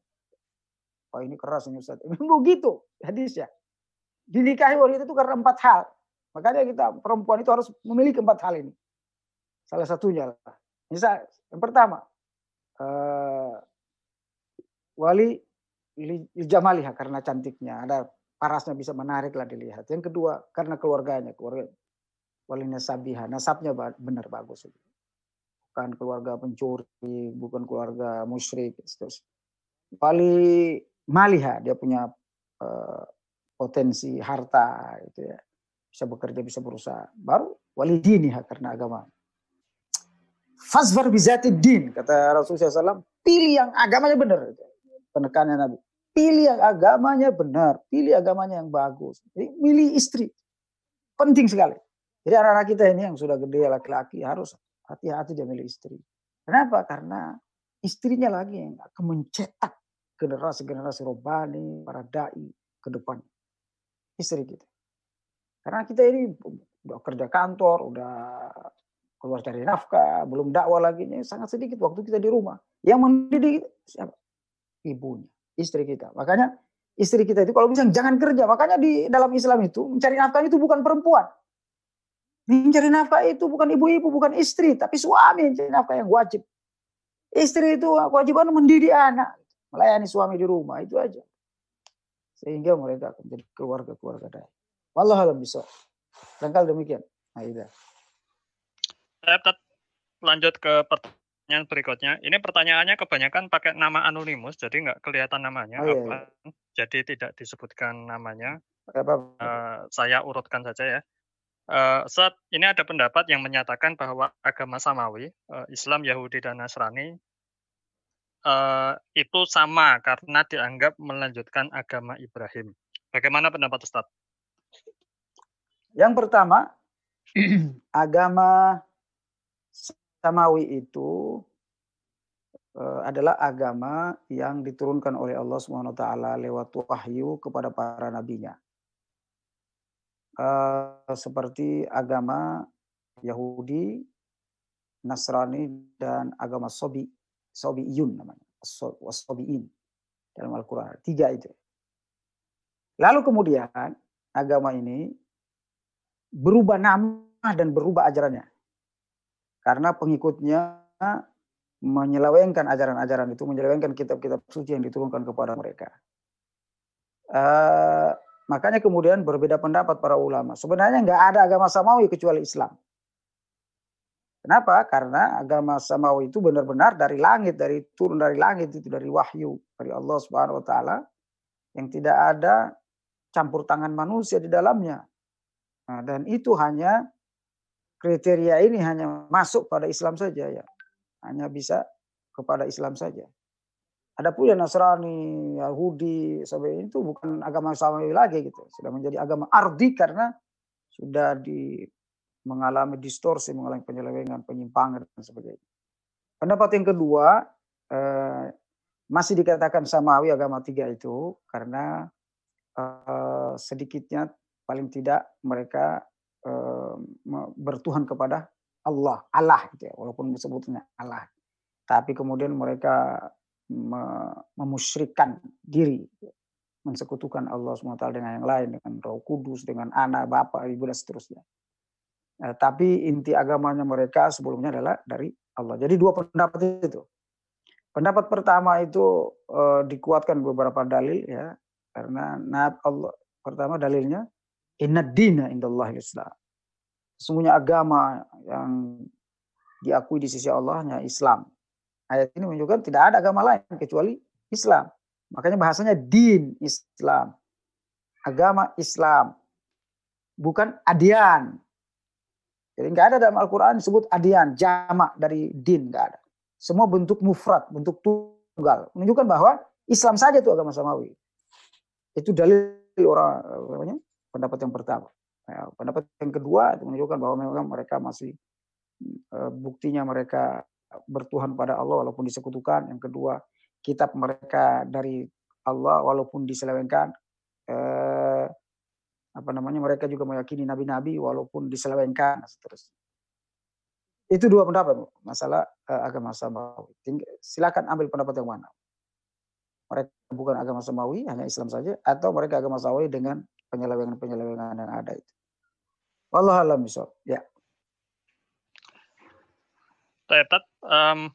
Oh ini keras ini Ustaz. [laughs] Begitu hadis ya dinikahi wanita itu karena empat hal. Makanya kita perempuan itu harus memiliki empat hal ini. Salah satunya. Misal yang pertama uh, wali jamaliha karena cantiknya. Ada parasnya bisa menarik lah dilihat. Yang kedua karena keluarganya, keluarga wali nasabiha, nasabnya benar bagus. Bukan keluarga pencuri, bukan keluarga musyrik. Terus wali maliha dia punya uh, potensi harta itu ya. Bisa bekerja bisa berusaha. Baru walidini karena agama. Fazfar bizati din kata Rasulullah SAW pilih yang agamanya benar penekanan Nabi pilih yang agamanya benar pilih agamanya yang bagus. Jadi pilih istri. Penting sekali. Jadi anak-anak kita ini yang sudah gede laki-laki harus hati-hati dia milih istri. Kenapa? Karena istrinya lagi yang akan mencetak generasi-generasi robani para dai ke depan. Istri kita. Karena kita ini udah kerja kantor, udah keluar cari nafkah, belum dakwah lagi, sangat sedikit waktu kita di rumah. Yang mendidik siapa? Ibunya, istri kita. Makanya istri kita itu kalau bisa jangan kerja. Makanya di dalam Islam itu mencari nafkah itu bukan perempuan. Mencari nafkah itu bukan ibu-ibu, bukan istri, tapi suami mencari nafkah yang wajib. Istri itu kewajiban mendidik anak, melayani suami di rumah, itu aja sehingga mereka akan menjadi keluarga-keluarga dai. Wallah alam bisa. Barangkali demikian. Aida. Saya lanjut ke pertanyaan berikutnya. Ini pertanyaannya kebanyakan pakai nama anonimus, jadi nggak kelihatan namanya. Oh, iya. Jadi tidak disebutkan namanya. Apa? Uh, saya urutkan saja ya. Uh, saat ini ada pendapat yang menyatakan bahwa agama samawi, uh, Islam, Yahudi, dan Nasrani uh, itu sama karena dianggap melanjutkan agama Ibrahim. Bagaimana pendapat Ustaz? Yang pertama, [clears throat] agama samawi itu uh, adalah agama yang diturunkan oleh Allah Swt lewat wahyu kepada para nabinya. Uh, seperti agama Yahudi, Nasrani dan agama Sobi Sobi'iyun namanya. Sobi'in dalam Al-Quran. Tiga itu. Lalu kemudian agama ini berubah nama dan berubah ajarannya. Karena pengikutnya menyelewengkan ajaran-ajaran itu, menyelewengkan kitab-kitab suci yang diturunkan kepada mereka. Uh, makanya kemudian berbeda pendapat para ulama. Sebenarnya nggak ada agama samawi kecuali Islam. Kenapa? Karena agama samawi itu benar-benar dari langit, dari turun dari langit itu dari wahyu dari Allah Subhanahu wa taala yang tidak ada campur tangan manusia di dalamnya. Nah, dan itu hanya kriteria ini hanya masuk pada Islam saja ya. Hanya bisa kepada Islam saja. Ada pula Nasrani, Yahudi, sampai itu bukan agama samawi lagi gitu. Sudah menjadi agama ardi karena sudah di mengalami distorsi, mengalami penyelewengan, penyimpangan dan sebagainya. Pendapat yang kedua eh, masih dikatakan samawi agama tiga itu karena eh, sedikitnya paling tidak mereka eh, bertuhan kepada Allah, Allah gitu ya, walaupun disebutnya Allah. Tapi kemudian mereka memusyrikan diri, mensekutukan Allah SWT dengan yang lain, dengan roh kudus, dengan anak, bapak, ibu, dan seterusnya. Nah, tapi inti agamanya mereka sebelumnya adalah dari Allah. Jadi dua pendapat itu. Pendapat pertama itu uh, dikuatkan beberapa dalil ya, karena Allah pertama dalilnya inna dina indallah Islam. Sesungguhnya agama yang diakui di sisi Allah hanya Islam. Ayat ini menunjukkan tidak ada agama lain kecuali Islam. Makanya bahasanya din Islam. Agama Islam. bukan adian. Jadi nggak ada dalam Al-Quran disebut adian, jamak dari din, nggak ada. Semua bentuk mufrad, bentuk tunggal. Menunjukkan bahwa Islam saja itu agama samawi. Itu dalil orang namanya pendapat yang pertama. Ya, pendapat yang kedua itu menunjukkan bahwa memang mereka masih uh, buktinya mereka bertuhan pada Allah walaupun disekutukan. Yang kedua, kitab mereka dari Allah walaupun diselewengkan. Uh, apa namanya mereka juga meyakini nabi-nabi walaupun diselewengkan seterusnya. Itu dua pendapat masalah uh, agama samawi. Silakan ambil pendapat yang mana. Mereka bukan agama samawi, hanya Islam saja, atau mereka agama samawi dengan penyelewengan-penyelewengan yang ada itu. Allah alam Ya. Tetet, um,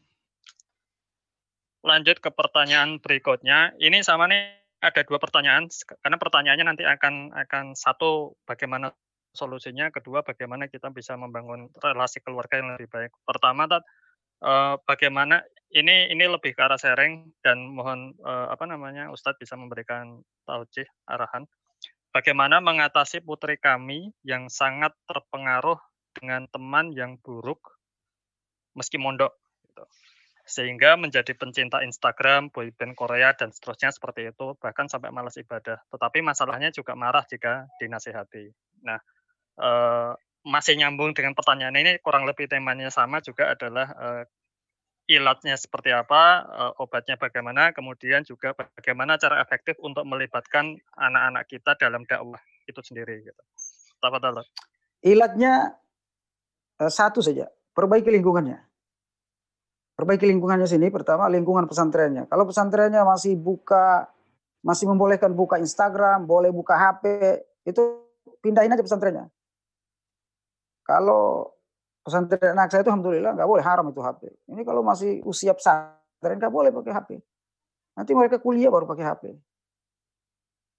lanjut ke pertanyaan berikutnya. Ini sama nih ada dua pertanyaan karena pertanyaannya nanti akan akan satu bagaimana solusinya, kedua bagaimana kita bisa membangun relasi keluarga yang lebih baik. Pertama, tat, uh, bagaimana ini ini lebih ke arah sharing dan mohon uh, apa namanya Ustadz bisa memberikan taujih arahan bagaimana mengatasi putri kami yang sangat terpengaruh dengan teman yang buruk meski mondok gitu. sehingga menjadi pencinta Instagram, boyband Korea dan seterusnya seperti itu bahkan sampai malas ibadah. Tetapi masalahnya juga marah jika dinasihati. Nah, eh, masih nyambung dengan pertanyaan ini kurang lebih temanya sama juga adalah eh, ilatnya seperti apa, uh, obatnya bagaimana, kemudian juga bagaimana cara efektif untuk melibatkan anak-anak kita dalam dakwah itu sendiri gitu. Ilatnya uh, satu saja, perbaiki lingkungannya. Perbaiki lingkungannya sini pertama lingkungan pesantrennya. Kalau pesantrennya masih buka masih membolehkan buka Instagram, boleh buka HP, itu pindahin aja pesantrennya. Kalau pesantren anak saya itu alhamdulillah nggak boleh haram itu HP. Ini kalau masih usia pesantren nggak boleh pakai HP. Nanti mereka kuliah baru pakai HP.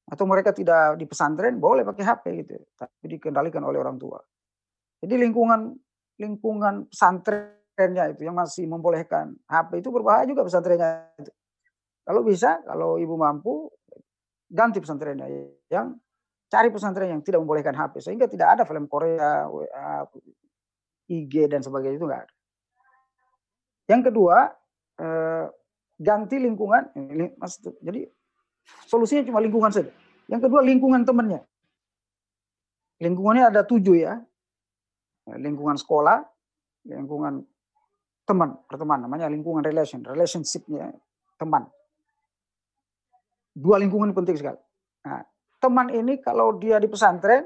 Atau mereka tidak di pesantren boleh pakai HP gitu, tapi dikendalikan oleh orang tua. Jadi lingkungan lingkungan pesantrennya itu yang masih membolehkan HP itu berbahaya juga pesantrennya itu. Kalau bisa, kalau ibu mampu ganti pesantrennya yang cari pesantren yang tidak membolehkan HP sehingga tidak ada film Korea, IG dan sebagainya itu enggak ada. Yang kedua, eh, ganti lingkungan. Jadi solusinya cuma lingkungan saja. Yang kedua lingkungan temannya. Lingkungannya ada tujuh ya. Lingkungan sekolah, lingkungan teman, pertemanan namanya lingkungan relation, relationshipnya teman. Dua lingkungan penting sekali. Nah, teman ini kalau dia di pesantren,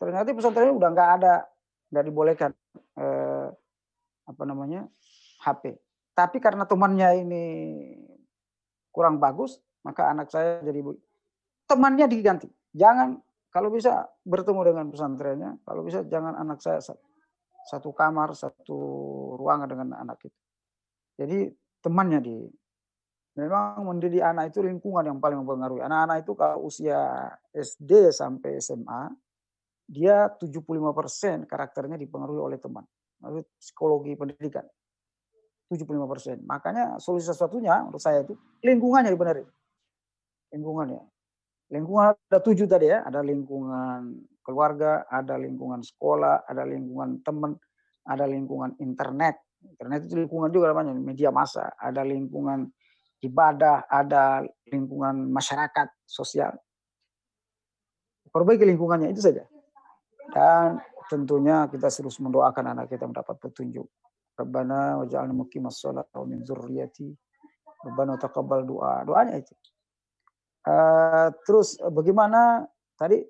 ternyata di pesantren udah nggak ada, nggak dibolehkan eh, apa namanya HP. Tapi karena temannya ini kurang bagus, maka anak saya jadi temannya diganti. Jangan kalau bisa bertemu dengan pesantrennya, kalau bisa jangan anak saya satu kamar, satu ruangan dengan anak itu. Jadi temannya di memang mendidik anak itu lingkungan yang paling mempengaruhi. Anak-anak itu kalau usia SD sampai SMA, dia 75% karakternya dipengaruhi oleh teman. Lalu psikologi pendidikan. 75%. Makanya solusi satunya menurut saya itu lingkungannya dibenarin. Lingkungannya. Lingkungan ada tujuh tadi ya. Ada lingkungan keluarga, ada lingkungan sekolah, ada lingkungan teman, ada lingkungan internet. Internet itu lingkungan juga namanya, media massa. Ada lingkungan ibadah, ada lingkungan masyarakat, sosial. Perbaiki lingkungannya itu saja. Dan tentunya kita terus mendoakan anak kita mendapat petunjuk. Rabbana waj'alna muqimas shalah wa min dzurriyyati. Rabbana taqabbal doa. Doanya itu. Uh, terus bagaimana tadi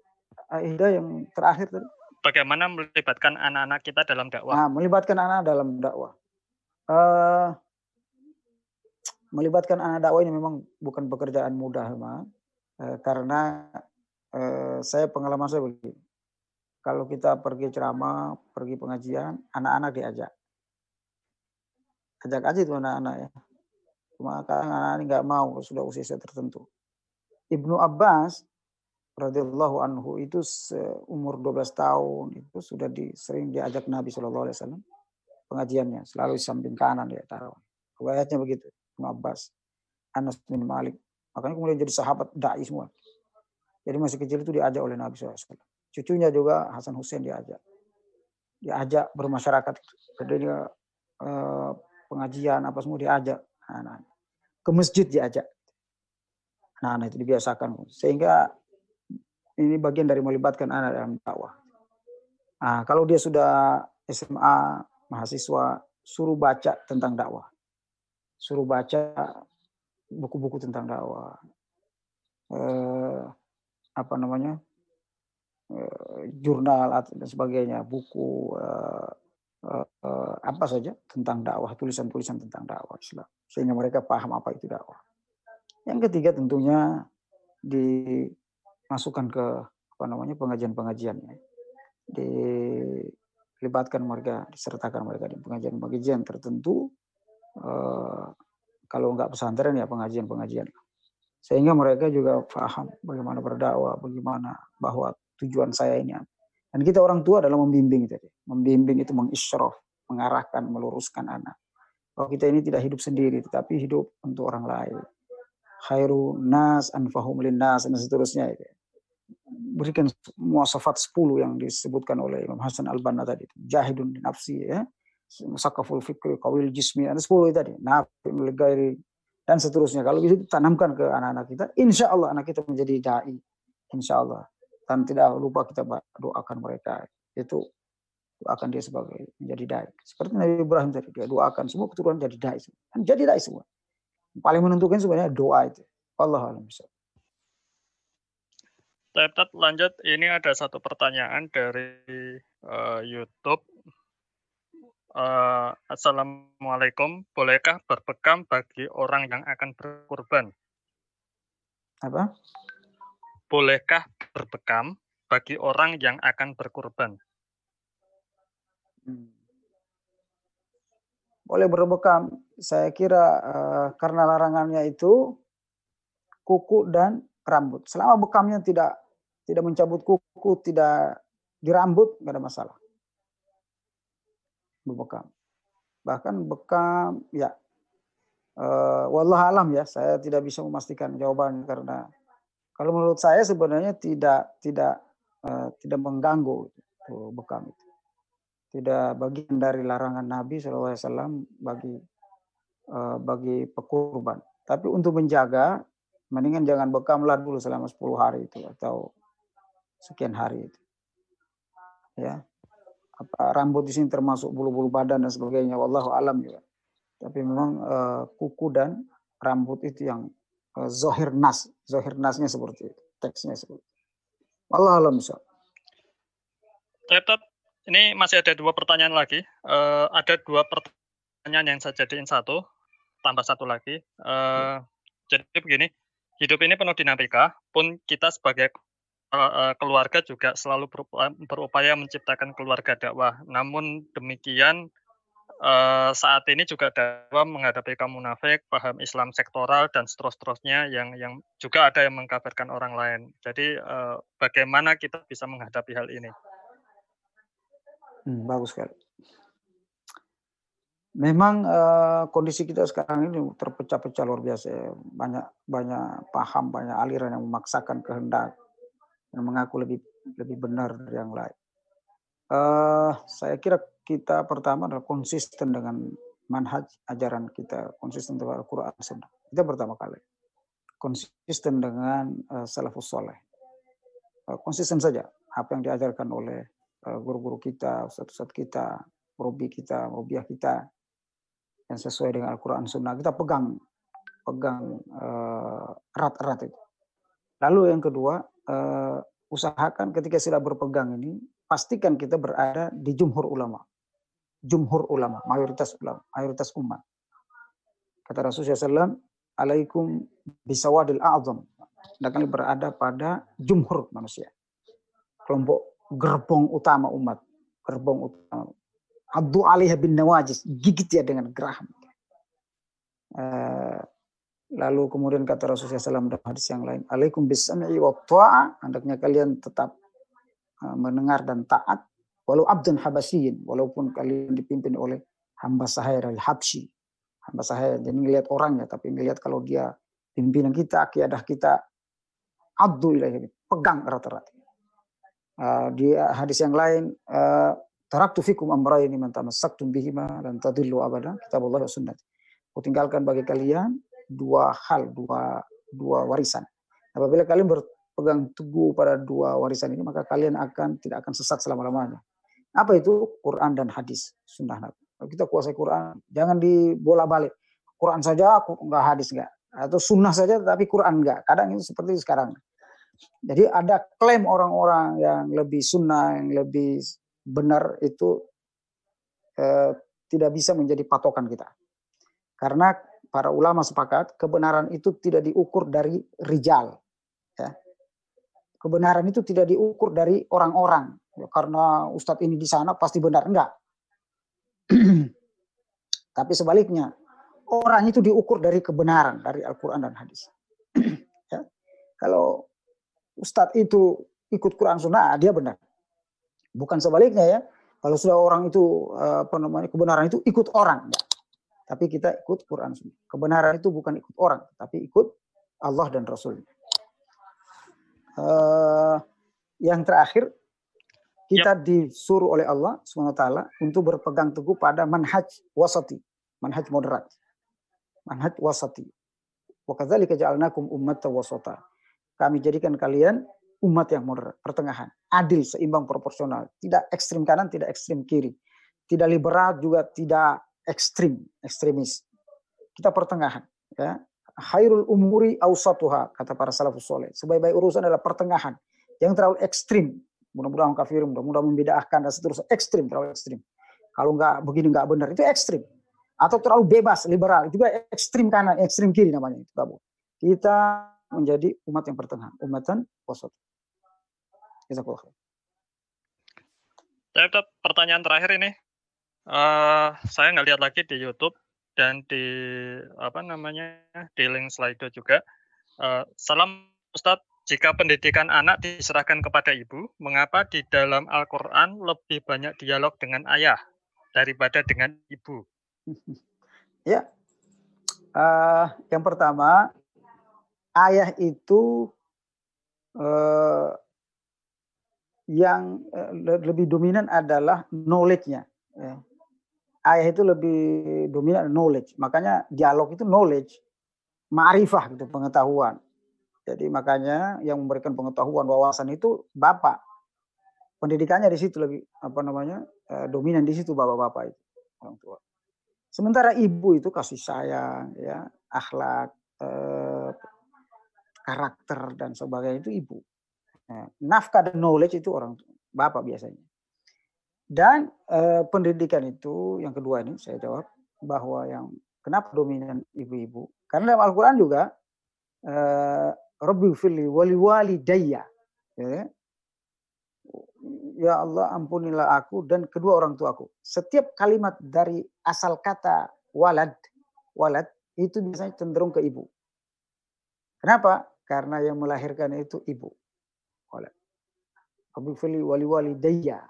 Aida yang terakhir tadi? Bagaimana melibatkan anak-anak kita dalam dakwah? Nah, melibatkan anak dalam dakwah. Uh, melibatkan anak dakwah ini memang bukan pekerjaan mudah. Uh, karena uh, saya pengalaman saya begini kalau kita pergi ceramah, pergi pengajian, anak-anak diajak. Ajak aja itu anak-anak ya. Cuma kadang anak-anak nggak mau sudah usia tertentu. Ibnu Abbas radhiyallahu anhu itu umur 12 tahun itu sudah di, sering diajak Nabi wasallam pengajiannya selalu di samping kanan dia taruh. Riwayatnya begitu. Ibnu Abbas, Anas bin Malik. Makanya kemudian jadi sahabat dai semua. Jadi masih kecil itu diajak oleh Nabi SAW. Cucunya juga Hasan Hussein diajak. Diajak bermasyarakat jadi dia eh, pengajian apa semua diajak. Anak ke masjid diajak. Nah, nah itu dibiasakan. Sehingga ini bagian dari melibatkan anak dalam dakwah. Nah, kalau dia sudah SMA mahasiswa suruh baca tentang dakwah. Suruh baca buku-buku tentang dakwah. Eh, apa namanya jurnal dan sebagainya buku eh, eh, eh, apa saja tentang dakwah tulisan-tulisan tentang dakwah Islam sehingga mereka paham apa itu dakwah yang ketiga tentunya dimasukkan ke apa namanya pengajian-pengajiannya dilibatkan mereka disertakan mereka di pengajian-pengajian tertentu Eh, kalau nggak pesantren ya pengajian-pengajian. Sehingga mereka juga paham bagaimana berdakwah, bagaimana bahwa tujuan saya ini. Dan kita orang tua adalah membimbing tadi. Membimbing itu mengisrof, mengarahkan, meluruskan anak. Bahwa kita ini tidak hidup sendiri, tetapi hidup untuk orang lain. Khairu nas anfahum linnas dan seterusnya. Itu. Berikan muasafat 10 yang disebutkan oleh Imam Hasan al-Banna tadi. Jahidun nafsi ya musakaful fikri, kawil jismi, ada sepuluh tadi, nafi, gairi, dan seterusnya. Kalau bisa ditanamkan ke anak-anak kita, insya Allah anak kita menjadi dai, insya Allah. Dan tidak lupa kita doakan mereka. Itu doakan dia sebagai menjadi dai. Seperti Nabi Ibrahim tadi, dia doakan semua keturunan jadi dai. Dan jadi dai semua. Paling menentukan sebenarnya doa itu. Allah alam. Tetap lanjut, ini ada satu pertanyaan dari uh, YouTube Uh, Assalamualaikum, bolehkah berbekam bagi orang yang akan berkurban? Apa? Bolehkah berbekam bagi orang yang akan berkurban? Hmm. Boleh berbekam. Saya kira uh, karena larangannya itu kuku dan rambut. Selama bekamnya tidak tidak mencabut kuku, tidak dirambut, nggak ada masalah berbekam. Bahkan bekam ya uh, wallah alam ya, saya tidak bisa memastikan jawaban karena kalau menurut saya sebenarnya tidak tidak uh, tidak mengganggu itu bekam itu. Tidak bagian dari larangan Nabi SAW bagi uh, bagi pekurban. Tapi untuk menjaga, mendingan jangan bekamlah dulu selama 10 hari itu atau sekian hari itu. Ya, apa rambut di sini termasuk bulu-bulu badan dan sebagainya wallahu alam juga tapi memang uh, kuku dan rambut itu yang zohir nas. Zohir nasnya seperti itu. Teksnya seperti itu. Allah alam Tetap ini masih ada dua pertanyaan lagi. Uh, ada dua pertanyaan yang saya jadiin satu tambah satu lagi. Uh, jadi begini hidup ini penuh dinamika pun kita sebagai keluarga juga selalu berupaya menciptakan keluarga dakwah. Namun demikian uh, saat ini juga dakwah menghadapi kaum munafik, paham Islam sektoral dan seterusnya yang yang juga ada yang mengkabarkan orang lain. Jadi uh, bagaimana kita bisa menghadapi hal ini? Hmm, bagus sekali. Memang uh, kondisi kita sekarang ini terpecah-pecah luar biasa. Banyak banyak paham, banyak aliran yang memaksakan kehendak dan mengaku lebih lebih benar dari yang lain. Uh, saya kira kita pertama adalah konsisten dengan manhaj ajaran kita, konsisten dengan Al-Quran Sunnah. Kita pertama kali konsisten dengan uh, salafus soleh. Uh, konsisten saja apa yang diajarkan oleh guru-guru uh, kita, ustadz-ustadz kita, robi kita, robiah kita, yang sesuai dengan Al-Quran Sunnah. Kita pegang, pegang erat-erat uh, itu. Lalu yang kedua, uh, usahakan ketika sudah berpegang ini, pastikan kita berada di jumhur ulama. Jumhur ulama, mayoritas ulama, mayoritas umat. Kata Rasulullah SAW, alaikum bisawadil a'zam. Dan berada pada jumhur manusia. Kelompok gerbong utama umat. Gerbong utama. Abdu alaiha bin nawajis. Gigit ya dengan geraham. Uh, Lalu kemudian kata Rasulullah SAW dalam hadis yang lain, Alaikum bisami wa ta'a, hendaknya kalian tetap uh, mendengar dan taat, walau abdan habasiyin, walaupun kalian dipimpin oleh hamba sahaya dari Habsyi. Hamba sahaya, jadi ngelihat orangnya, tapi ngelihat kalau dia pimpinan kita, kiadah kita, abdu ilahi, pegang rata-rata. Uh, di hadis yang lain, uh, taraktu fikum amrayni man tamassaktum bihima dan tadillu abada kitabullah wa sunnah. Aku tinggalkan bagi kalian dua hal, dua dua warisan. Apabila kalian berpegang teguh pada dua warisan ini, maka kalian akan tidak akan sesat selama-lamanya. Apa itu? Quran dan hadis, sunnah Nabi. Kita kuasai Quran, jangan dibola balik. Quran saja, aku enggak hadis enggak. Atau sunnah saja, tapi Quran enggak. Kadang itu seperti sekarang. Jadi ada klaim orang-orang yang lebih sunnah, yang lebih benar itu eh, tidak bisa menjadi patokan kita. Karena para ulama sepakat kebenaran itu tidak diukur dari rijal. Ya. Kebenaran itu tidak diukur dari orang-orang. Karena ustadz ini di sana pasti benar. Enggak. [clears throat] Tapi sebaliknya, orang itu diukur dari kebenaran, dari Al-Quran dan hadis. [clears throat] ya. Kalau Ustadz itu ikut Quran Sunnah, dia benar. Bukan sebaliknya ya. Kalau sudah orang itu apa namanya kebenaran itu ikut orang, ya. tapi kita ikut Quran Sunnah. Kebenaran itu bukan ikut orang, tapi ikut Allah dan Rasul. Uh, yang terakhir, kita yep. disuruh oleh Allah swt untuk berpegang teguh pada manhaj wasati, manhaj moderat, manhaj wasati. Wa kadzalika ja'alnakum ummatan wasata kami jadikan kalian umat yang moderat, pertengahan, adil, seimbang, proporsional, tidak ekstrim kanan, tidak ekstrim kiri, tidak liberal juga tidak ekstrim, ekstremis. Kita pertengahan, ya. Khairul umuri ausatuha kata para salafus soleh. Sebaik-baik urusan adalah pertengahan. Yang terlalu ekstrim, mudah-mudahan kafir, mudah-mudahan membedakan dan seterusnya ekstrim, terlalu ekstrim. Kalau nggak begini nggak benar itu ekstrim. Atau terlalu bebas, liberal itu juga ekstrim kanan, ekstrim kiri namanya itu Kita menjadi umat yang pertengahan, umatan wasat. Jazakallah pertanyaan terakhir ini, uh, saya nggak lihat lagi di YouTube dan di apa namanya di link slide juga. Uh, salam Ustadz, jika pendidikan anak diserahkan kepada ibu, mengapa di dalam Al-Quran lebih banyak dialog dengan ayah daripada dengan ibu? [laughs] Ya, uh, yang pertama ayah itu uh, yang uh, lebih dominan adalah knowledge-nya. Ya. Ayah itu lebih dominan knowledge. Makanya dialog itu knowledge, ma'rifah gitu, pengetahuan. Jadi makanya yang memberikan pengetahuan, wawasan itu bapak. Pendidikannya di situ lebih apa namanya uh, dominan di situ bapak-bapak itu orang tua. Sementara ibu itu kasih sayang, ya, akhlak, karakter dan sebagainya itu ibu. Nah, nafkah dan knowledge itu orang bapak biasanya. Dan eh, pendidikan itu yang kedua ini saya jawab bahwa yang kenapa dominan ibu-ibu? Karena dalam Al-Quran juga eh, Rabbi fili wali wali daya. Ya. ya Allah ampunilah aku dan kedua orang tuaku. Setiap kalimat dari asal kata walad, walad itu biasanya cenderung ke ibu. Kenapa? Karena yang melahirkan itu ibu. Abifili wali wali daya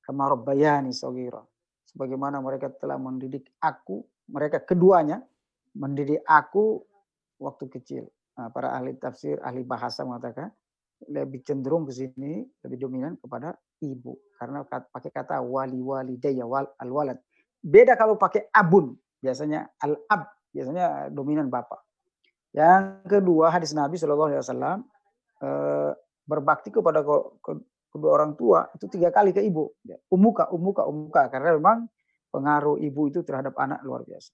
kama rabbayani sagira. Sebagaimana mereka telah mendidik aku, mereka keduanya mendidik aku waktu kecil. Nah, para ahli tafsir, ahli bahasa mengatakan lebih cenderung ke sini, lebih dominan kepada ibu. Karena pakai kata wali wali daya wal al walad. Beda kalau pakai abun, biasanya al ab, biasanya dominan bapak. Yang kedua hadis Nabi Shallallahu Alaihi Wasallam eh, berbakti kepada kedua orang tua itu tiga kali ke ibu. Umuka, umuka, umuka karena memang pengaruh ibu itu terhadap anak luar biasa.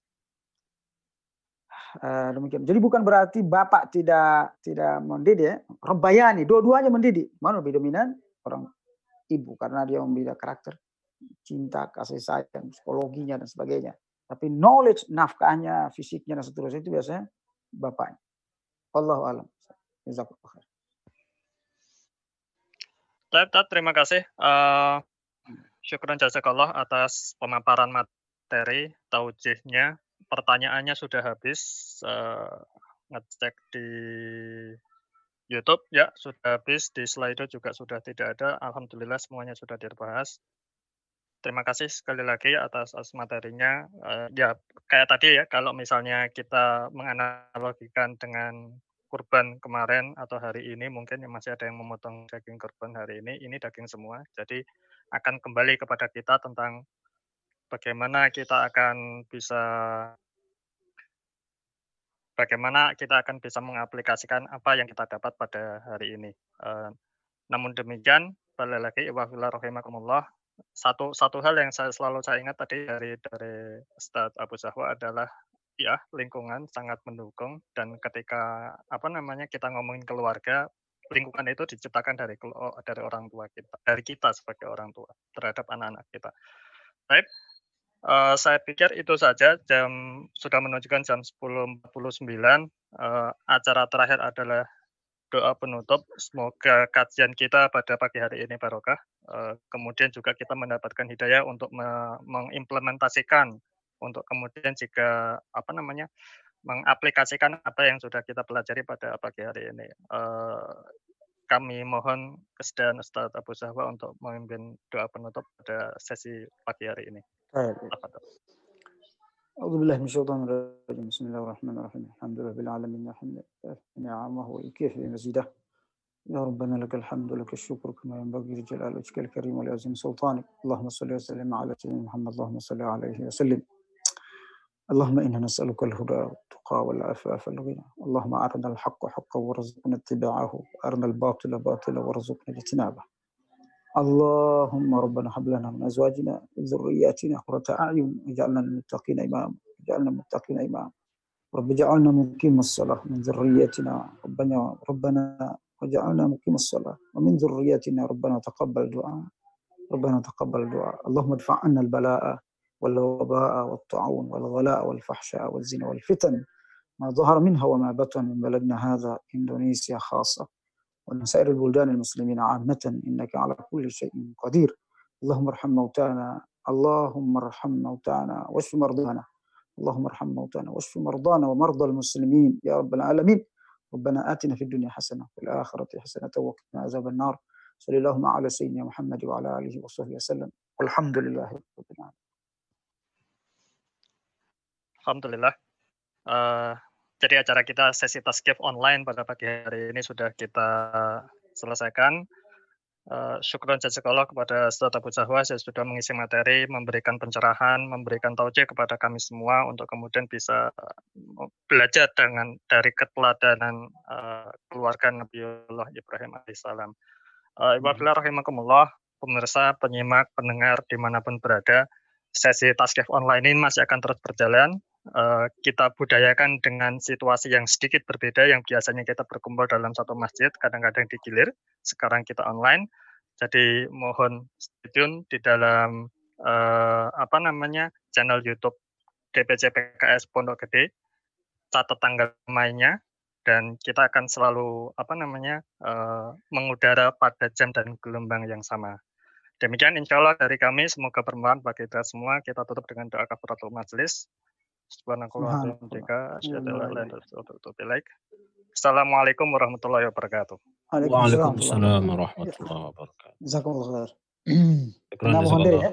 Uh, demikian. Jadi bukan berarti bapak tidak tidak mendidik, ya. Rebayani, dua-duanya mendidik. Mana lebih dominan orang ibu karena dia membina karakter, cinta, kasih sayang, psikologinya dan sebagainya. Tapi knowledge, nafkahnya, fisiknya dan seterusnya itu biasanya bapaknya. Allah alam. terima kasih. Uh, syukran jazakallah atas pemaparan materi, taujihnya. Pertanyaannya sudah habis. Uh, ngecek di YouTube ya sudah habis di Slido juga sudah tidak ada. Alhamdulillah semuanya sudah dibahas. Terima kasih sekali lagi atas, atas materinya. Uh, ya kayak tadi ya kalau misalnya kita menganalogikan dengan kurban kemarin atau hari ini mungkin masih ada yang memotong daging kurban hari ini, ini daging semua. Jadi akan kembali kepada kita tentang bagaimana kita akan bisa bagaimana kita akan bisa mengaplikasikan apa yang kita dapat pada hari ini. Uh, namun demikian, balik lagi, rahimakumullah, satu satu hal yang saya selalu saya ingat tadi dari dari Ustaz Abu Zahwa adalah ya lingkungan sangat mendukung dan ketika apa namanya kita ngomongin keluarga lingkungan itu diciptakan dari dari orang tua kita dari kita sebagai orang tua terhadap anak-anak kita. Baik, uh, saya pikir itu saja jam sudah menunjukkan jam 10.49 uh, acara terakhir adalah doa penutup. Semoga kajian kita pada pagi hari ini barokah. Uh, kemudian juga kita mendapatkan hidayah untuk me mengimplementasikan untuk kemudian jika apa namanya mengaplikasikan apa yang sudah kita pelajari pada pagi hari ini. Uh, kami mohon kesediaan Ustaz Abu Zahwa untuk memimpin doa penutup pada sesi pagi hari ini. Apa أعوذ بالله من الشيطان الرجيم. بسم الله الرحمن الرحيم. الحمد لله بالعالمين الحمد نعمه وكيف مزيده يا ربنا لك الحمد لك الشكر كما ينبغي لجلال وجهك الكريم ولعظيم سلطانك. اللهم صل وسلم على سيدنا محمد. اللهم صل عليه وسلم. اللهم إنا نسألك الهدى والتقى والعفاف والغنى. اللهم أرنا الحق حقا وارزقنا اتباعه. وأرنا الباطل باطلا وارزقنا اجتنابه. اللهم ربنا هب لنا من أزواجنا وذرياتنا قرة أعين واجعلنا للمتقين إماما واجعلنا للمتقين إماما. رب اجعلنا مقيم الصلاة من ذريتنا ربنا ربنا وجعلنا مقيم الصلاة ومن ذريتنا ربنا تقبل دعاء ربنا تقبل دعاء. اللهم ادفع عنا البلاء والوباء والطاعون والغلاء والفحشاء والزنا والفتن. ما ظهر منها وما بطن من بلدنا هذا إندونيسيا خاصة. ومن سائر البلدان المسلمين عامة إنك على كل شيء قدير. اللهم ارحم موتانا اللهم ارحم موتانا واشف مرضانا. اللهم ارحم موتانا واشف مرضانا ومرضى المسلمين يا رب العالمين. ربنا آتنا في الدنيا حسنة وفي الآخرة حسنة وقنا عذاب النار. صلى اللهم على سيدنا محمد وعلى آله وصحبه وسلم. والحمد لله رب العالمين. Alhamdulillah. Uh, jadi acara kita sesi taskif online pada pagi hari ini sudah kita selesaikan. Uh, syukur dan sekolah kepada Ustaz Abu Zahwa saya sudah mengisi materi, memberikan pencerahan, memberikan taujih kepada kami semua untuk kemudian bisa uh, belajar dengan dari keteladanan uh, keluarga Nabiullah Ibrahim alaihissalam. Uh, Ibu hmm. rahimakumullah, pemirsa, penyimak, pendengar di mana pun berada, sesi taskif online ini masih akan terus berjalan uh, kita budayakan dengan situasi yang sedikit berbeda yang biasanya kita berkumpul dalam satu masjid, kadang-kadang digilir, sekarang kita online. Jadi mohon stay tune di dalam uh, apa namanya channel YouTube DPC PKS Pondok Gede, catat tanggal mainnya, dan kita akan selalu apa namanya uh, mengudara pada jam dan gelombang yang sama. Demikian insya Allah dari kami semoga bermanfaat bagi kita semua. Kita tutup dengan doa kafaratul majelis. Assalamualaikum warahmatullahi wabarakatuh. Waalaikumsalam warahmatullahi wabarakatuh. Jazakumullah khair. Mohon diri ya.